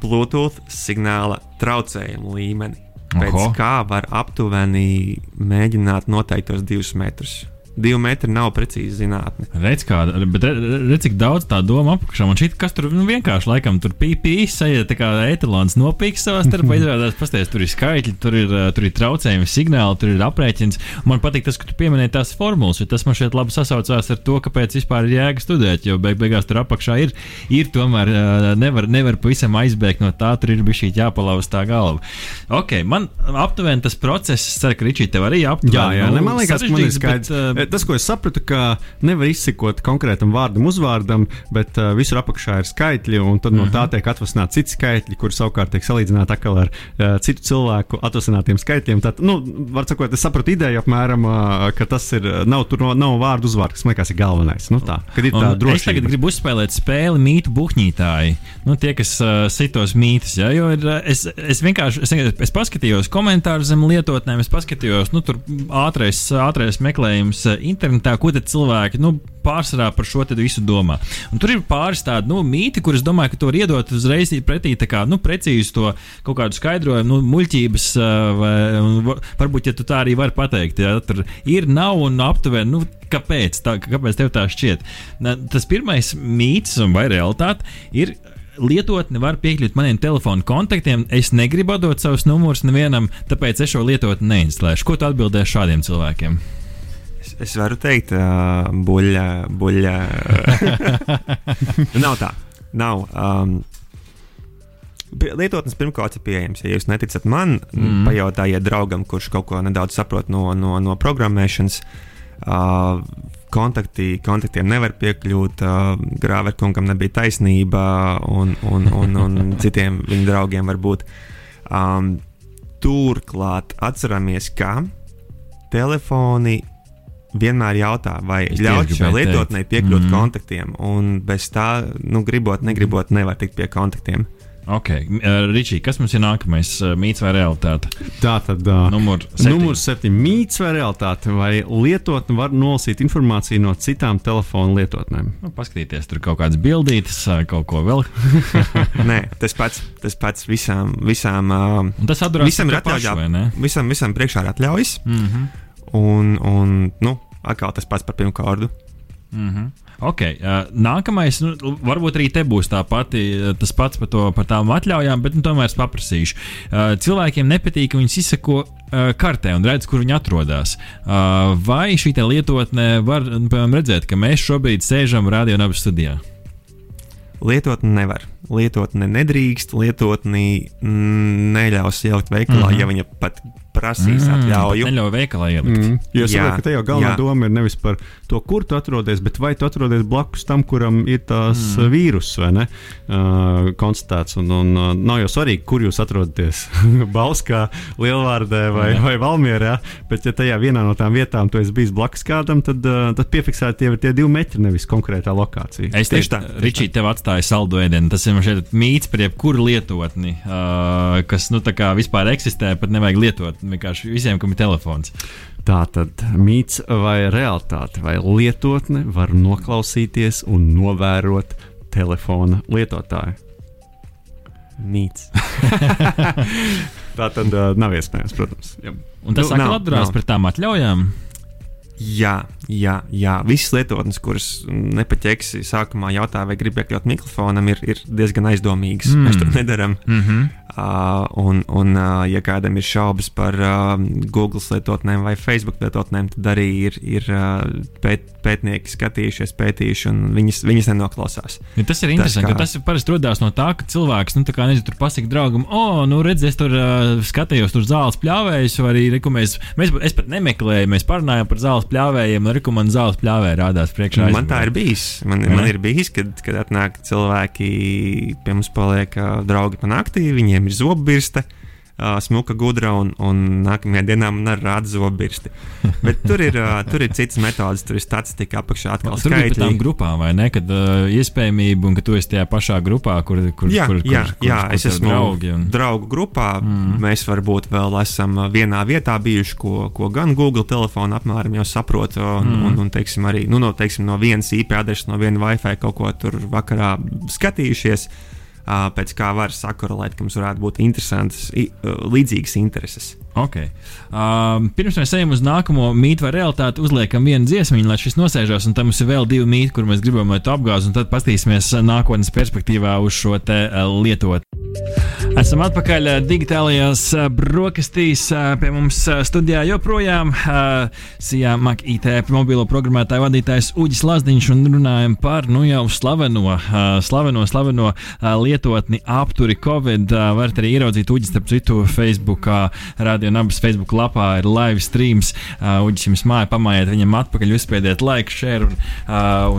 Bluetooth signāla traucējumu līmeni. Pēc Oho. kā var aptuveni mēģināt noteikt tos divus metrus. Divi metri nav precīzi zinātne. Redz, kāda, bet re- re- redz, cik daudz tā doma apakšā. Man šķiet, kas tur nu, vienkārši laikam tur pīpīs, eja tā kā etalons nopīks savā starpā. Izrādās, pasties, tur ir skaitļi, tur ir, uh, tur ir traucējumi, signāli, tur ir aprēķins. Man patīk tas, ka tu pieminēji tās formulas, jo tas man šeit labi sasaucās ar to, kāpēc vispār ir jēga studēt. Jo beig beigās tur apakšā ir, ir tomēr uh, nevar, nevar pavisam aizbēgt no tā, tur ir bijis šī jāpalauz tā galva. Ok, man aptuveni tas process, es ceru, ka Ričī tev arī aptuveni. Jā, jā, ne, man liekas, ka man ir skaidrs. bet, uh, Tas, ko es sapratu, ka nevar izsekot konkrētam vārdam, uzvārdam, bet uh, visur apakšā ir skaitļi, un tad no tā Mhm. tiek atvasināti citi skaitļi, kurus savukārt tiek salīdzināti atkal ar uh, citu cilvēku atvasinātiem skaitļiem. Tad, nu, var sakot, es sapratu ideju apmēram, uh, ka tas ir, nav tur no, nav vārdu uzvārds, kas man liekas ir galvenais. Nu, tā, kad ir tā Un Es drošība. tagad gribu uzspēlēt spēli mītu buļbuļsītāji. Nu, tie, kas uh, sitos mītus, ja, jo ir, es, es vienkārši es, es paskatījos komentārus zem lietotnēm, es paskatījos, nu, tur ātrais, ātrais meklējums internetā, ko tad cilvēki nu, pārsvarā par šo visu domā. Un tur ir pāris tādi nu, mīti, kurus domāju, ka to var iedot uzreiz pretī kā, nu, precīzi to kaut kādu skaidrojumu, nu, muļķības, uh, vai varbūt, ja tu tā arī vari pateikt, ja tur ir, nav un aptuveni. Nu, Kāpēc, tā, kāpēc tev tā šķiet? Tas pirmais mīts vai realitāte ir. Lietotne var piekļūt maniem telefonu kontaktiem. Es negribu dot savus numurus nevienam, tāpēc es šo lietotni neinstalēšu. Ko tu atbildēsi šādiem cilvēkiem? Es, varu teikt, uh, buļļa, buļļa. nav tā. Nav. Um, Lietotnes pirmkārt ir pieejams. Ja jūs neticat man, mm. pajautājiet draugam, kurš kaut ko nedaudz saprot no, no, no programmēšanas. Uh, kontakti, kontaktiem nevar piekļūt, uh, Grāverkungam nebija taisnība, un, un, un, un citiem viņa draugiem varbūt. Um, turklāt atceramies, ka telefoni vienmēr jautā, vai ļaut šai lietotnei piekļūt Mhm. mm. kontaktiem, un bez tā, nu, gribot, negribot, nevar tikt pie kontaktiem. Ok, uh, Ričī, kas mums ir nākamais uh, mīts vai realitāte? Tā tad uh, Numur septiņi. numurs septiņi - mīts vai realitāte, vai lietotne var nolasīt informāciju no citām telefonu lietotnēm. Nu, paskatīties, tur kaut kādas bildītas, kaut ko vēl. Nē, tas pats, tas pats visām, visām, uh, tas atdarās visam ir atļauts. vai ne? Visam, visam priekšā ir atļaujas, Mm -hmm. Un, un nu, atkal tas pats par pirmā kārdu. Mm -hmm. Ok, uh, nākamais, nu, varbūt arī te būs tā pati, tas pats par, to, par tām atļaujām, bet nu, tomēr es paprasīšu. Uh, cilvēkiem nepatīk, ka viņi izsako uh, kartē un redz, kur viņi atrodas. Uh, vai šī lietotne var nu, piemēram, redzēt, ka mēs šobrīd sēžam radio nabu studijā? Lietotni nevar. Lietotni nedrīkst, lietotni neļaus ielikt veikalā, mm. -hmm. ja viņa pat prasīs Mm, atļauju. Neļauj veikalā ielikt. Mm. Jo es saprotu, ka te jau galvenā jā. doma ir nevis par to, kur tu atrodies, bet vai tu atrodies blakus tam, kuram ir tās mm. vīruss vai ne uh, konstatēts. Un, un uh, nav jau svarīgi, kur jūs atrodaties. Bauskā, Lielvārdē vai, Jā. vai Valmierā. Bet, ja tajā vienā no tām vietām tu esi bijis blakus kādam, tad, uh, tad piefiksēti jau ir tie divi metri, nevis konkrētā lokācija. Es Tieši tā, Ričī, tev atstāju saldu ēdienu. Tas ir man šeit mīts par jebkuru lietotni, uh, kas, nu, tā kā vispār eksistē, pat nevajag lietot. Vienkārši visiem, kam ir telefons. Tā tad mīts vai realitāte, vai lietotne var noklausīties un novērot telefona lietotāju. Mīts. Tā tad uh, nav iespējams, protams. Jā. Un tas Nu, atdurās nav. par tām atļaujām. Jā, jā, jā. Visas lietotnes, kuras nepaķeksi, sākumā jautā, vai grib iekļaut mikrofonam, ir, ir diezgan aizdomīgas. Mm. Mēs to nedarām. Mm -hmm. Uh, un, un uh, ja kādam ir šaubas par uh, Google lietotnēm vai Facebook lietotnēm, tad arī ir, ir uh, pēt, pētnieki skatījušies, pētījuši, un viņas, viņas nenoklausās. Ja tas ir interesanti, kā- ka tas ir parasti radās no tā, ka cilvēks, nu, kā nezinu, tur pasakā draugam, o, nu, redz, es tur uh, skatījos, tur zāles pļāvējus, vai arī, reku, mēs, mēs, pat nemeklēju, mēs parunājām par zāles pļāvējiem, un reku, man zāles pļāvēji rādās priekšā. Man tā ir bijis. Man, Vai man ir bijis, kad, kad atnāk cilvēki pie mums, paliek draugi pa naktī, viņiem ir zobbirste. Ā, Smuka gudra, un, un nākamajā dienā man arī rāda zobbirsti. Bet tur ir, ā, tur ir citas metodas, tur ir statistika apakšā atkal Tur par tām grupām, vai ne? Kad uh, iespējamība, un ka tu esi tajā pašā grupā, kur, kur, Jā, kur, jā, kur, jā kur es esmu draugi. Un... draugu grupā. Mm. Mēs varbūt vēl esam vienā vietā bijuši, ko, ko gan Google telefona apmēram jau saprot. Un, mm. un, un teiksim, arī nu, no, teiksim, no vienas IP adreses, no viena Wi-Fi kaut ko tur vakarā skatījušies. Pēc kā var sakorelēt, ka mums varētu būt interesantas, līdzīgas intereses. Okay. Um, pirms mēs ejam uz nākamo mītu vai realitāti, uzliekam vienu dziesmu, lai šis nosēžās, un tam mums ir vēl divi mīti, kur mēs gribam, lai tu apgāz, un tad paskatīsimies nākotnes perspektīvā uz šo te uh, lietot. Esam atpakaļ uh, digitālajās uh, brokastīs. uh, Pie mums studijā joprojām Sijā Mak IT mobilo programmētāju vadītājs Uģis Lazdiņš un runājam par nu jau slaveno, slaveno, slaveno lietotni apturi Covid. Varat arī ieraudzīt Uģis, starp citu, Facebookā, Radio Nabas Facebook lapā ir live streams. Uģis jums māja, pamājiet viņam atpakaļ, uzspiediet like, share un,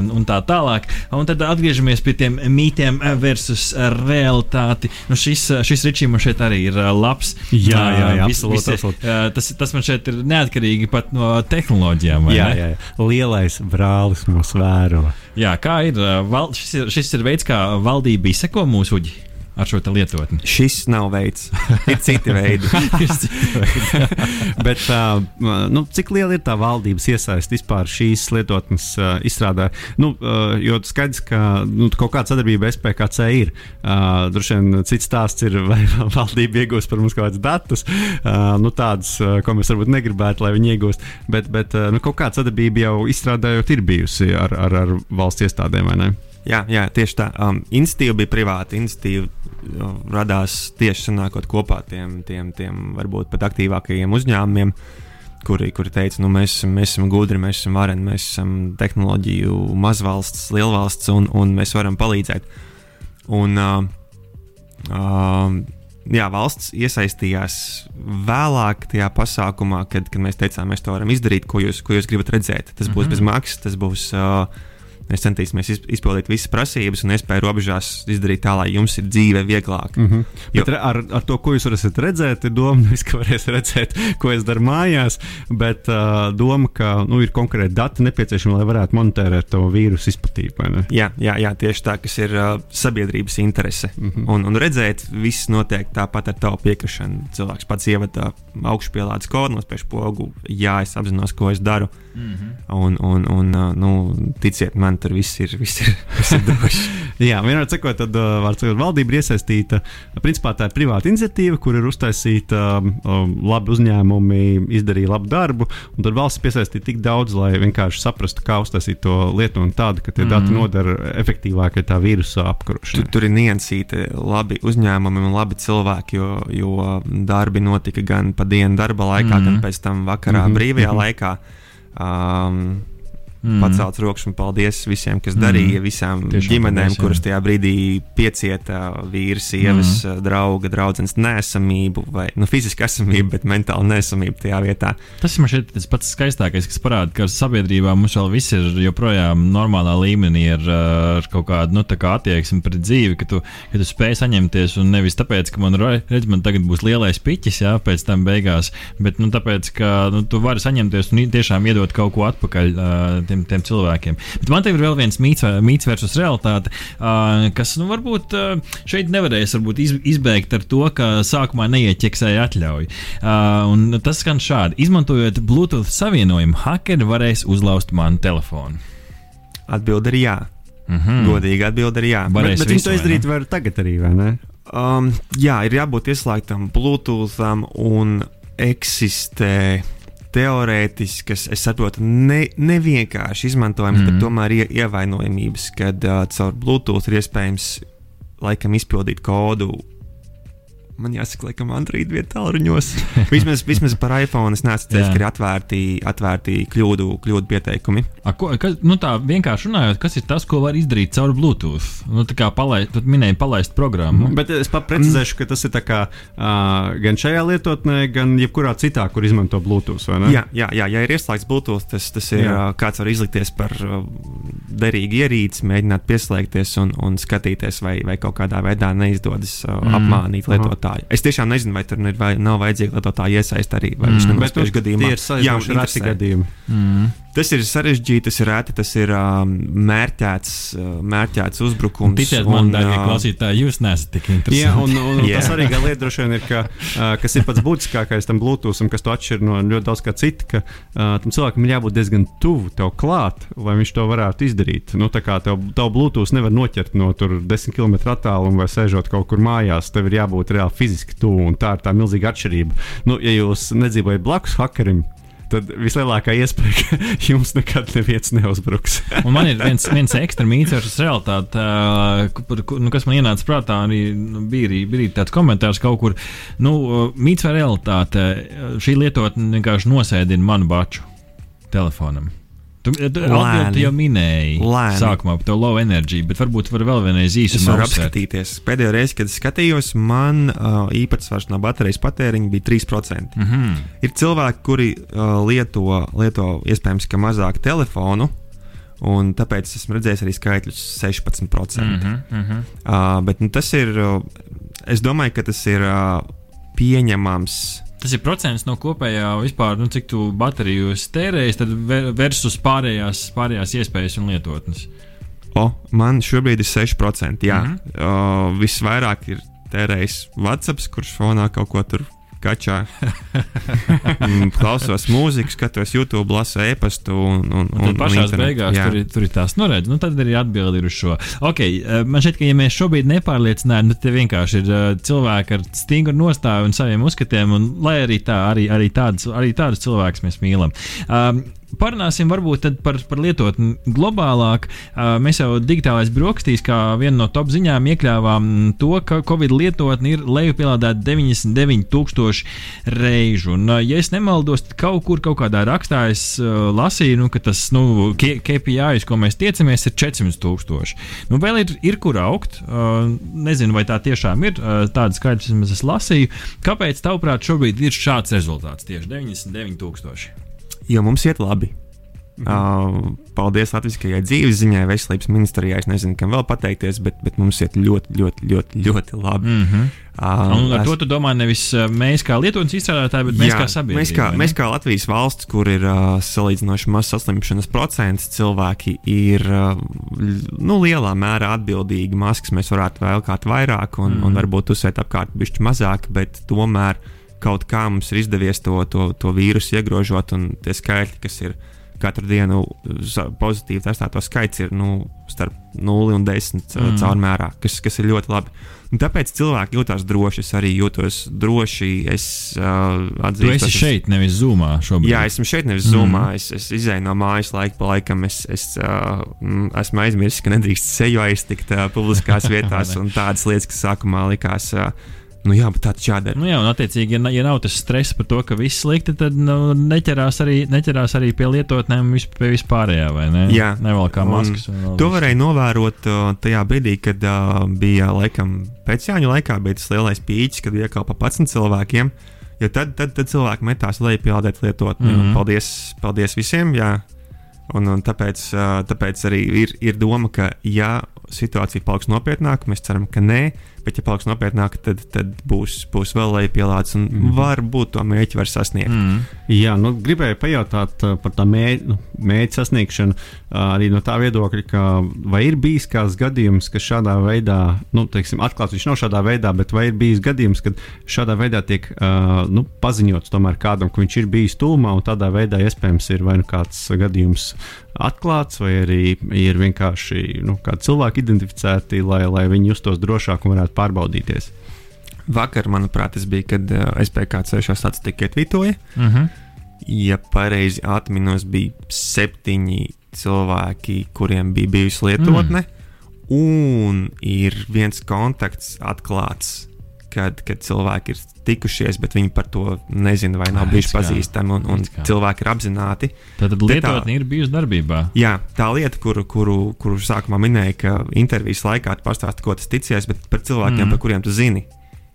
un, un tā tālāk. Un tad atgriežamies pie tiem mītiem versus realitāti. Nu, šis, šis Ričijs man šeit arī ir labs. Jā, jā, jā, vis- absolūti, visi, absolūti. Tas, tas man šeit ir neatkarīgi pat no tehnoloģijām. Jā, jā, jā. Lielais brālis mūs vēro. jā, kā ir, val, šis ir? Šis ir veids, kā valdība izseko mūsu uģi ar šo lietotni. Šis nav veids, ir citi veidi. Bet, uh, nu, cik liela ir tā valdības iesaiste vispār šīs lietotnes uh, izstrādē? Nu, uh, jo skaidrs, ka nu, kaut kāda sadarbība SPKC ir. Uh, Droši vien cits stāsts ir, vai valdība iegūs par mums kaut kādus datus, uh, nu, tādus, uh, ko mēs varbūt negribētu, lai viņi iegūst. Bet, bet uh, nu, kaut kāda sadarbība jau izstrādājot ir bijusi ar, ar, ar valsts iestādēm, vai ne? Jā, jā, tieši tā. Um, institīva bija privāta. Institīva radās tieši sanākot kopā tiem, tiem, tiem varbūt pat aktīvākajiem uzņēmumiem, kuri, kuri teica, nu, mēs, mēs esam gudri, mēs esam vareni, mēs esam tehnoloģiju mazvalsts, lielvalsts un, un mēs varam palīdzēt. Un, uh, uh, Jā, valsts iesaistījās vēlāk tajā pasākumā, kad, kad mēs teicām, mēs to varam izdarīt, ko jūs, ko jūs gribat redzēt. Tas būs mm -hmm. bez maksas, tas būs uh, Mēs centīsimies iz- izpildīt visas prasības un iespēju robežās izdarīt tā, lai jums ir dzīve vieglāka. Mm -hmm. Bet ar, ar to, ko jūs varat redzēt, ir doma, nevis, ka varēs redzēt, ko es daru mājās, bet uh, doma, ka nu, ir konkrēti dati nepieciešami, lai varētu monitorēt to vīrusu izplatību. Jā, jā, jā, tieši tā, kas ir uh, sabiedrības interese. Mm. -hmm. un, un redzēt, viss notiek tāpat ar tavu piekrišanu. Cilvēks pats ievada augšupielādes kodu, nospiež pogu, jā, es apzinos, ko es daru. Mm. -hmm. Un, un, un nu, ticiet man, tur viss ir, viss ir, viss ir droši. Jā, vienmēr sakot, tad var sakot, valdība ir iesaistīta. Principā tā ir privāta iniciatīva, kur ir uztaisīta labi uzņēmumi, izdarīja labu darbu, un tad valsts piesaistīja tik daudz, lai vienkārši saprastu, kā uztaisīt to lietu un tādu, ka tie mm. dati nodara efektīvākai tā vīrusa Tu, apkarošanai. tur ir niansīti labi uzņēmumi un labi cilvēki, jo, jo darbi notika gan pa dienu darba laikā, mm -hmm. gan pēc tam vakarā mm -hmm. brīvajā mm -hmm. laikā. Um, mm. pacelt rokas un paldies visiem, kas darīja, mm. visām Tiešām ģimenēm, paldies, jā. kuras tajā brīdī piecieta vīrs, sievas, mm. drauga, draudzenes nesamību, vai nu, fiziski esamību, bet mentāli nesamību tajā vietā. Tas man šķiet tas pats skaistākais, kas parāda, ka sabiedrībā mums vēl viss ir joprojām normālā līmenī ar, ar kaut kādu nu, kā attieksmi pret dzīvi, ka tu, ka tu spēj saņemties un nevis tāpēc, ka man, re- redz, man tagad būs lielais piķis, jā, pēc tam beigās, bet nu, tāpēc, ka nu, tu vari saņemties un tiešām iedot kaut ko atpakaļ uh, tiem, tiem cilvēkiem. Bet man te ir vēl viens mīts, mīts versus realitāte, uh, kas nu, varbūt uh, šeit nevarēs varbūt iz, izbeigt ar to, ka sākumā neieķeksēja atļauju. Uh, tas skan šādi: izmantojot Bluetooth savienojumu, hakeri varēs uzlauzt manu telefonu. Atbilde ir jā. Mm -hmm. Godīgi atbilde ir jā. Varēs Bet, bet viņi to izdarīt var tagad arī, vai ne? Um, jā, ir jābūt ieslēgtam Bluetootham un eksistē teorētiskas, es saprotu, ne, nevienkārši izmantojams, mm -hmm. bet tomēr ie, ievainojamības, kad uh, caur Bluetooth ir iespējams laikam izpildīt kodu. Man jāsaka, laikam, Android vietā tālruņos. vismaz, vismaz par iPhone es neesmu teicis, ka ir atvērti, atvērti kļūdu, kļūdu pieteikumi. A, ko, kas, nu tā vienkārši runājot, kas ir tas, ko var izdarīt caur Bluetooth? Nu, tā kā palaist, tu minēji, palaist programmu. Bet es pat precizēšu, ka tas ir kā, uh, gan šajā lietotnē, gan jebkurā citā, kur izmanto Bluetooth. Jā, jā, jā, ja ir ieslēgts Bluetooth, tas, tas ir jā. kāds var izlikties par uh, derīgu ierīci, mēģināt pieslēgties un, un skatīties, vai, vai kaut kādā veidā neizdodas uh, mm. apmānīt lietotāju. Es tiešām nezinu, vai tur ir, vai nav vajadzīga lietotāja iesaist arī, vai mm. viņš nenospiež gadījumā. tie ir salīdzinoši reti interesē. gadījumi. Tas ir sarežģīti, tas ir rēti, tas ir um, mērķēts, mērķēts uzbrukums. Ticiet man, un, uh, klausītāji, jūs neesat tik Jā, interesanti. un, un Jā. tas arī lieta droši vien ir, ka, uh, kas ir pats būtiskākais tam Bluetooth, un kas to atšķir no ļoti daudz kā cita, ka uh, tam cilvēkam ir jābūt diezgan tuvu tev klāt, lai viņš to varētu izdarīt. Nu, tā kā tev, tev Bluetooth nevar noķert no tur 10 km attāluma vai sēžot kaut kur mājās, tev ir jābūt reāli fiziski tuvu, un tā ir tā milzīga atšķirība. Nu, ja jūs nedzīvojat blakus hakerim, tad vislielākā iespēja, ka jums nekad neviens neuzbruks. Un man ir viens, viens ekstra mīts, kas ir realitāte, nu, kas man ienāca prātā. Arī, nu, bija, arī, bija arī tāds komentārs kaut kur, nu, mīts vai realitāte. Šī lietotne vienkārši nosēdina manu baču telefonam. Tu, tu, tu jau minēji Lēni. sākumā par to low energy, bet varbūt var vēl vienreiz varu apskatīties. Pēdējo reizi, kad es skatījos, man uh, īpatsvars no baterijas patēriņa bija 3%. Mm. -hmm. Ir cilvēki, kuri uh, lieto, lieto iespējams mazāk telefonu, un tāpēc esmu redzējis arī skaitļus 16%. Mm -hmm, mm -hmm. Uh, bet nu, tas ir, uh, es domāju, ka tas ir uh, pieņemams. Tas ir procents no kopējā vispār, nu, cik tu bateriju esi tērējis, tad ver- versus pārējās, pārējās iespējas un lietotnes. O, man šobrīd ir 6%. Jā, mm. -hmm. uh, visvairāk ir tērējis WhatsApp, kurš fonā kaut ko tur kačā. Mm, Klausos mūziku, skatos YouTube, lasu e-pastu. Un, un, Un tad pašā internetu. beigās Jā. tur ir, tur ir tās norēdzes. Nu, tad arī atbildi ir uz šo. Okay, eh, man šķiet, ka, ja mēs šobrīd nepārliecinājām, tad te vienkārši ir uh, cilvēki ar stingru nostāju un saviem uzskatiem, un lai arī, tā, arī, arī, tādus, arī tādus cilvēkus mēs mīlam. Um, Parunāsim varbūt par, par lietotni globālāk. Mēs jau digitālais brokastīs, kā viena no top ziņām, iekļāvām to, ka Covid lietotne ir lejupielādēta 99,000 reižu. Un, ja es nemaldos, tad kaut kur, kaut kādā rakstā es lasīju, nu, ka tas nu, KPI, ko mēs tiecamies, ir 400,000. Nu, vēl ir, ir kur augt. Nezinu, vai tā tiešām ir. Tāda skaidrs, vismaz es lasīju. Kāpēc, tavuprāt, šobrīd ir šāds rezultāts tieši 99,000? Jo mums iet labi. Mhm. Uh, paldies Latvijai dzīves ziņai, veselības ministrijai. Es nezinu, kam vēl pateikties, bet, bet mums iet ļoti, ļoti, ļoti, ļoti labi. Mm -hmm. uh, Un ar es- to tu domā nevis mēs kā lietotnes izstrādātāji, bet mēs Jā, kā sabiedrība. Mēs kā, mēs kā Latvijas valsts, kur ir uh, salīdzinoši maz saslimšanas procents, cilvēki ir uh, nu, lielā mērā atbildīgi. Maskas mēs varētu vēlkāt vairāk un, mm. un varbūt uzsvērt apkārt bišķi mazāk, bet tomēr kaut kā mums ir izdevies to, to, to vīrusu iegrožot un tie skaitļi, kas ir katru dienu za- pozitīvi testēto skaits ir nu, starp 0 un 10 mm. caurmērā, kas, kas ir ļoti labi. Un tāpēc cilvēki jūtas droši. Es arī jūtos droši. Es uh, Tu atzīstu, esi es- šeit, nevis zumā šobrīd. Jā, esmu šeit, nevis zumā. Mm. Es, es izēju no mājas laika pa laikam. Es, es uh, esmu aizmirsis, ka nedrīkst seju aiztikt uh, publiskās vietās un tādas lietas, kas sākumā likās. Uh, Nu, jā, bet tā taču jādara. Nu, jā, un attiecīgi, ja, ja nav tas stress par to, ka viss slikti, tad nu, neķerās, arī, neķerās arī pie lietotnēm vis- pie vispārējā, vai ne? Jā. Nevēl kā Un maskas. To varēja novērot uh, tajā brīdī, kad uh, bija laikam pēc Jāņa laikā bija tas lielais pīķis, kad bija kaut pa 11 cilvēkiem. Jo tad, tad, tad cilvēki metās lejupielādēt lietotni. Mm Mhm. -hmm. paldies, paldies visiem! Jā. Un, un tāpēc, uh, tāpēc arī ir, ir doma, ka, ja situācija paliks nopietnāka, mēs ceram, ka nē, bet, ja paliks nopietnāka, tad, tad būs, būs vēl lejupielādes un mm varbūt to mērķi var sasniegt. Mm. Mm. Jā, nu, gribēju pajautāt uh, par tā mērķa, nu, mērķa sasniegšanu uh, arī no tā viedokļa, ka vai ir bijis kāds gadījums, ka šādā veidā, nu, teiksim, atklāts viņš nav šādā veidā, bet vai ir bijis gadījums, kad šādā veidā tiek uh, nu, paziņots tomēr kādam, ka viņš ir bijis tūmā un tādā veidā iespējams ir vai nu kāds gadījums atklāts, vai arī ir vienkārši nu, kādi cilvēki identificēti, lai, lai viņi justos drošāk un varētu pārbaudīties. Vakar, manuprāt, tas bija, kad uh, SPK ceļšā statistika ietvītoja. Mm -hmm. ja pareizi atminos, bija septiņi cilvēki, kuriem bija bijusi lietotne, mm. un ir viens kontakts atklāts, kad, kad cilvēki ir tikušies, bet viņi par to nezina vai nav bijuši pazīstami, un, un cilvēki ir apzināti. Tad lietotne ir bijusi darbībā. Jā, tā lieta, kuru, kuru, kuru sākumā minēja, ka intervijas laikā tu pastāsti, ko tas ticies, bet par cilvēkiem, mm. par kuriem tu zini.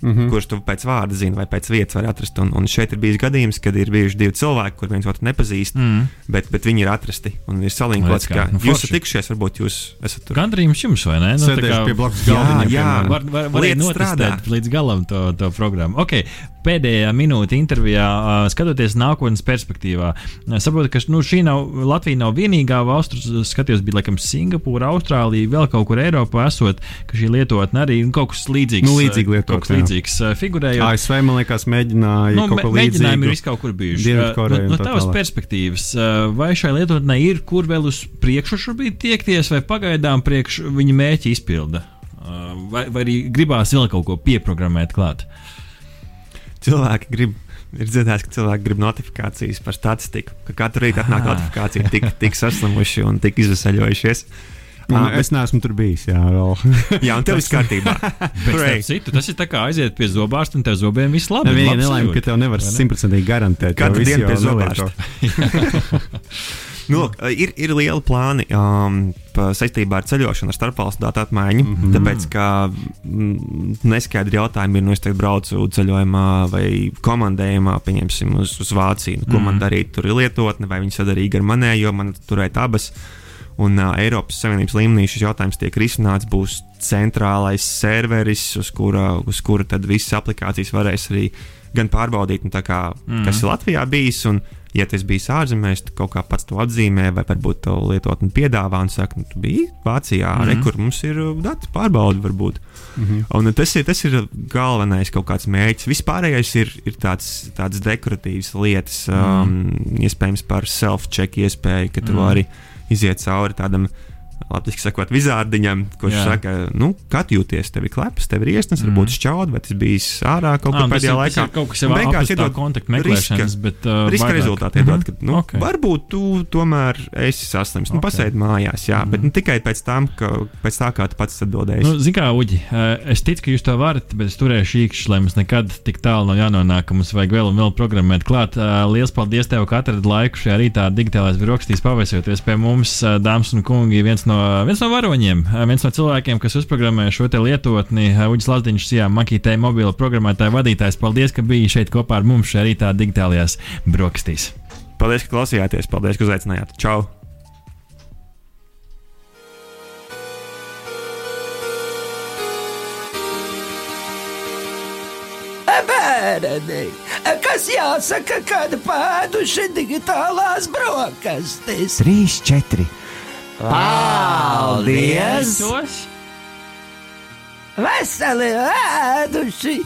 Mm -hmm. Kurš tu pēc vārda zini, vai pēc vietas var atrast. Un, un šeit ir bijis gadījums, kad ir bijuši divi cilvēki, kuriem viens otru nepazīst, Mm. bet, bet viņi ir atrasti un ir salinkoti. Redz kā. Nu, Jūs esat tikšies, varbūt jūs esat tur. Gandrījums jums, vai ne? Nu, tā Sēdēšu kā- pie blakus Jā, galdiņa. jā. piemēram. Var, var, var Lietas notestēt strādā. līdz galam to, to programmu. Okay. Pēdējā minūte intervijā, skatoties nākotnes perspektīvā, saprotu, ka nu, šī nav Latvija nav vienīgā valsts. Skatījos, bija laikam Singapūra, Austrālija, vēl kaut kur Eiropā esot, ka šī lietotne arī nu, kaut kas līdzīgs. Nu, līdzīgi lietotne, kaut kas jā. Līdzīgs uh, figurējot. ASV man liekas, mēģināja Nu, kaut ko mē- mēģinājumi līdzīgu. ir vis kaut kur bijuši. Dienvidkoreja un no, no tavas perspektīvas, uh, vai šai lietotnē ir kur vēl uz priekšu šobrīd tiekties, vai pagaidām priekš viņa mērķa izpilda? Vai, vai arī gribās vēl kaut ko pieprogrammēt klāt? Cilvēki grib. Ir dzirdēts, ka cilvēki grib notifikācijas par statistiku, ka katru rītu atnāk notifikācija, tik, tik saslimuši un tik izvesaļojušies. Un Ah, Es neesmu tur bijis. Jā. Jā, un tev viss kārtībā. Citu, tas ir tā kā aiziet pie zobārsta un tev zobiem viss labi. Viena labs nelaime, ka tev nevar simtprocentīgi garantēt. Katru visi dienu jau pie zobārsta. Nu, lūk, ir, ir lieli plāni um, saistībā ar ceļošanu, ar starpvalstu datu apmaiņu. Mm -hmm. Tāpēc, ka mm, neskaidri jautājumi ir, nu, es tagad braucu ceļojumā vai komandējumā, pieņemsim, uz, uz Vāciju. Nu, ko mm -hmm. man darīt? Tur ir lietotne, vai viņi sadarīga ar manējo, man turēt abas. Un uh, Eiropas Savienības līmenī šis jautājums tiek risināts. Būs centrālais serveris, uz kura, uz kura tad visas aplikācijas varēs arī gan pārbaudīt, nu, kā, mm. kas ir Latvijā bijis. Un, ja tas bija ārzemēs, tad kaut kā pats to atzīmē, vai varbūt to lietotni piedāvā un saka, nu, tu biji Vācijā, mm Mhm. -hmm. kur mums ir dati pārbaude, varbūt. Mm -hmm. Un tas ir, tas ir galvenais kaut kāds mērķis. Vispārējais ir, ir tāds, tāds dekoratīvs lietas, um, iespējams, par self-check iespēju, ka tu Mhm. vari iziet cauri tādam. Latvijas sakot, vizārdiņam, kurš Jā. Saka, nu, kā tu jūties, tev ir kleps, tev ir iesnas, mm. Mhm. varbūt šķaud, vai tas bijis ārā kaut kur pēdējā ir- laikā. Ir kaut kas jau vienkārši ārpus tā iedod kontakta meklēšanas, bet uh, riska vairāk. rezultāti iedod, ka nu, Ok. okay. varbūt tu tomēr esi saslims. Nu, Ok. Pasēdi mājās, jā, mm. bet nu, tikai pēc tam, ka pēc tā kā tu pats atbildēsi. Nu, Ziniet, kā Uģi, es ticu, ka jūs to varat, bet es turēšu īkšķi, lai mums nekad tik tālu nav jānonāk, ka mums vajag vēl un vēl programmēt klāt. Lielas paldies tev, ka atradi laiku šajā rītā digitālais brokastīs paviesoties pie mums, dāmas un kungi, viens no, viens no varoņiem, viens no cilvēkiem, kas uzprogrammēja šo lietotni, Uģis Lazdiņš, Jā, Makītē, mobila programmētāja vadītājs. Paldies, ka biji šeit kopā ar mums šajā rītā digitālajās brokastīs. Paldies, ka klausījāties, paldies, ka uzaicinājāt. Čau! bērni, kas jāsaka, kad pēduši digitālās brokastīs. 3, 4. Paldies! Paldies! Veseli ēduši!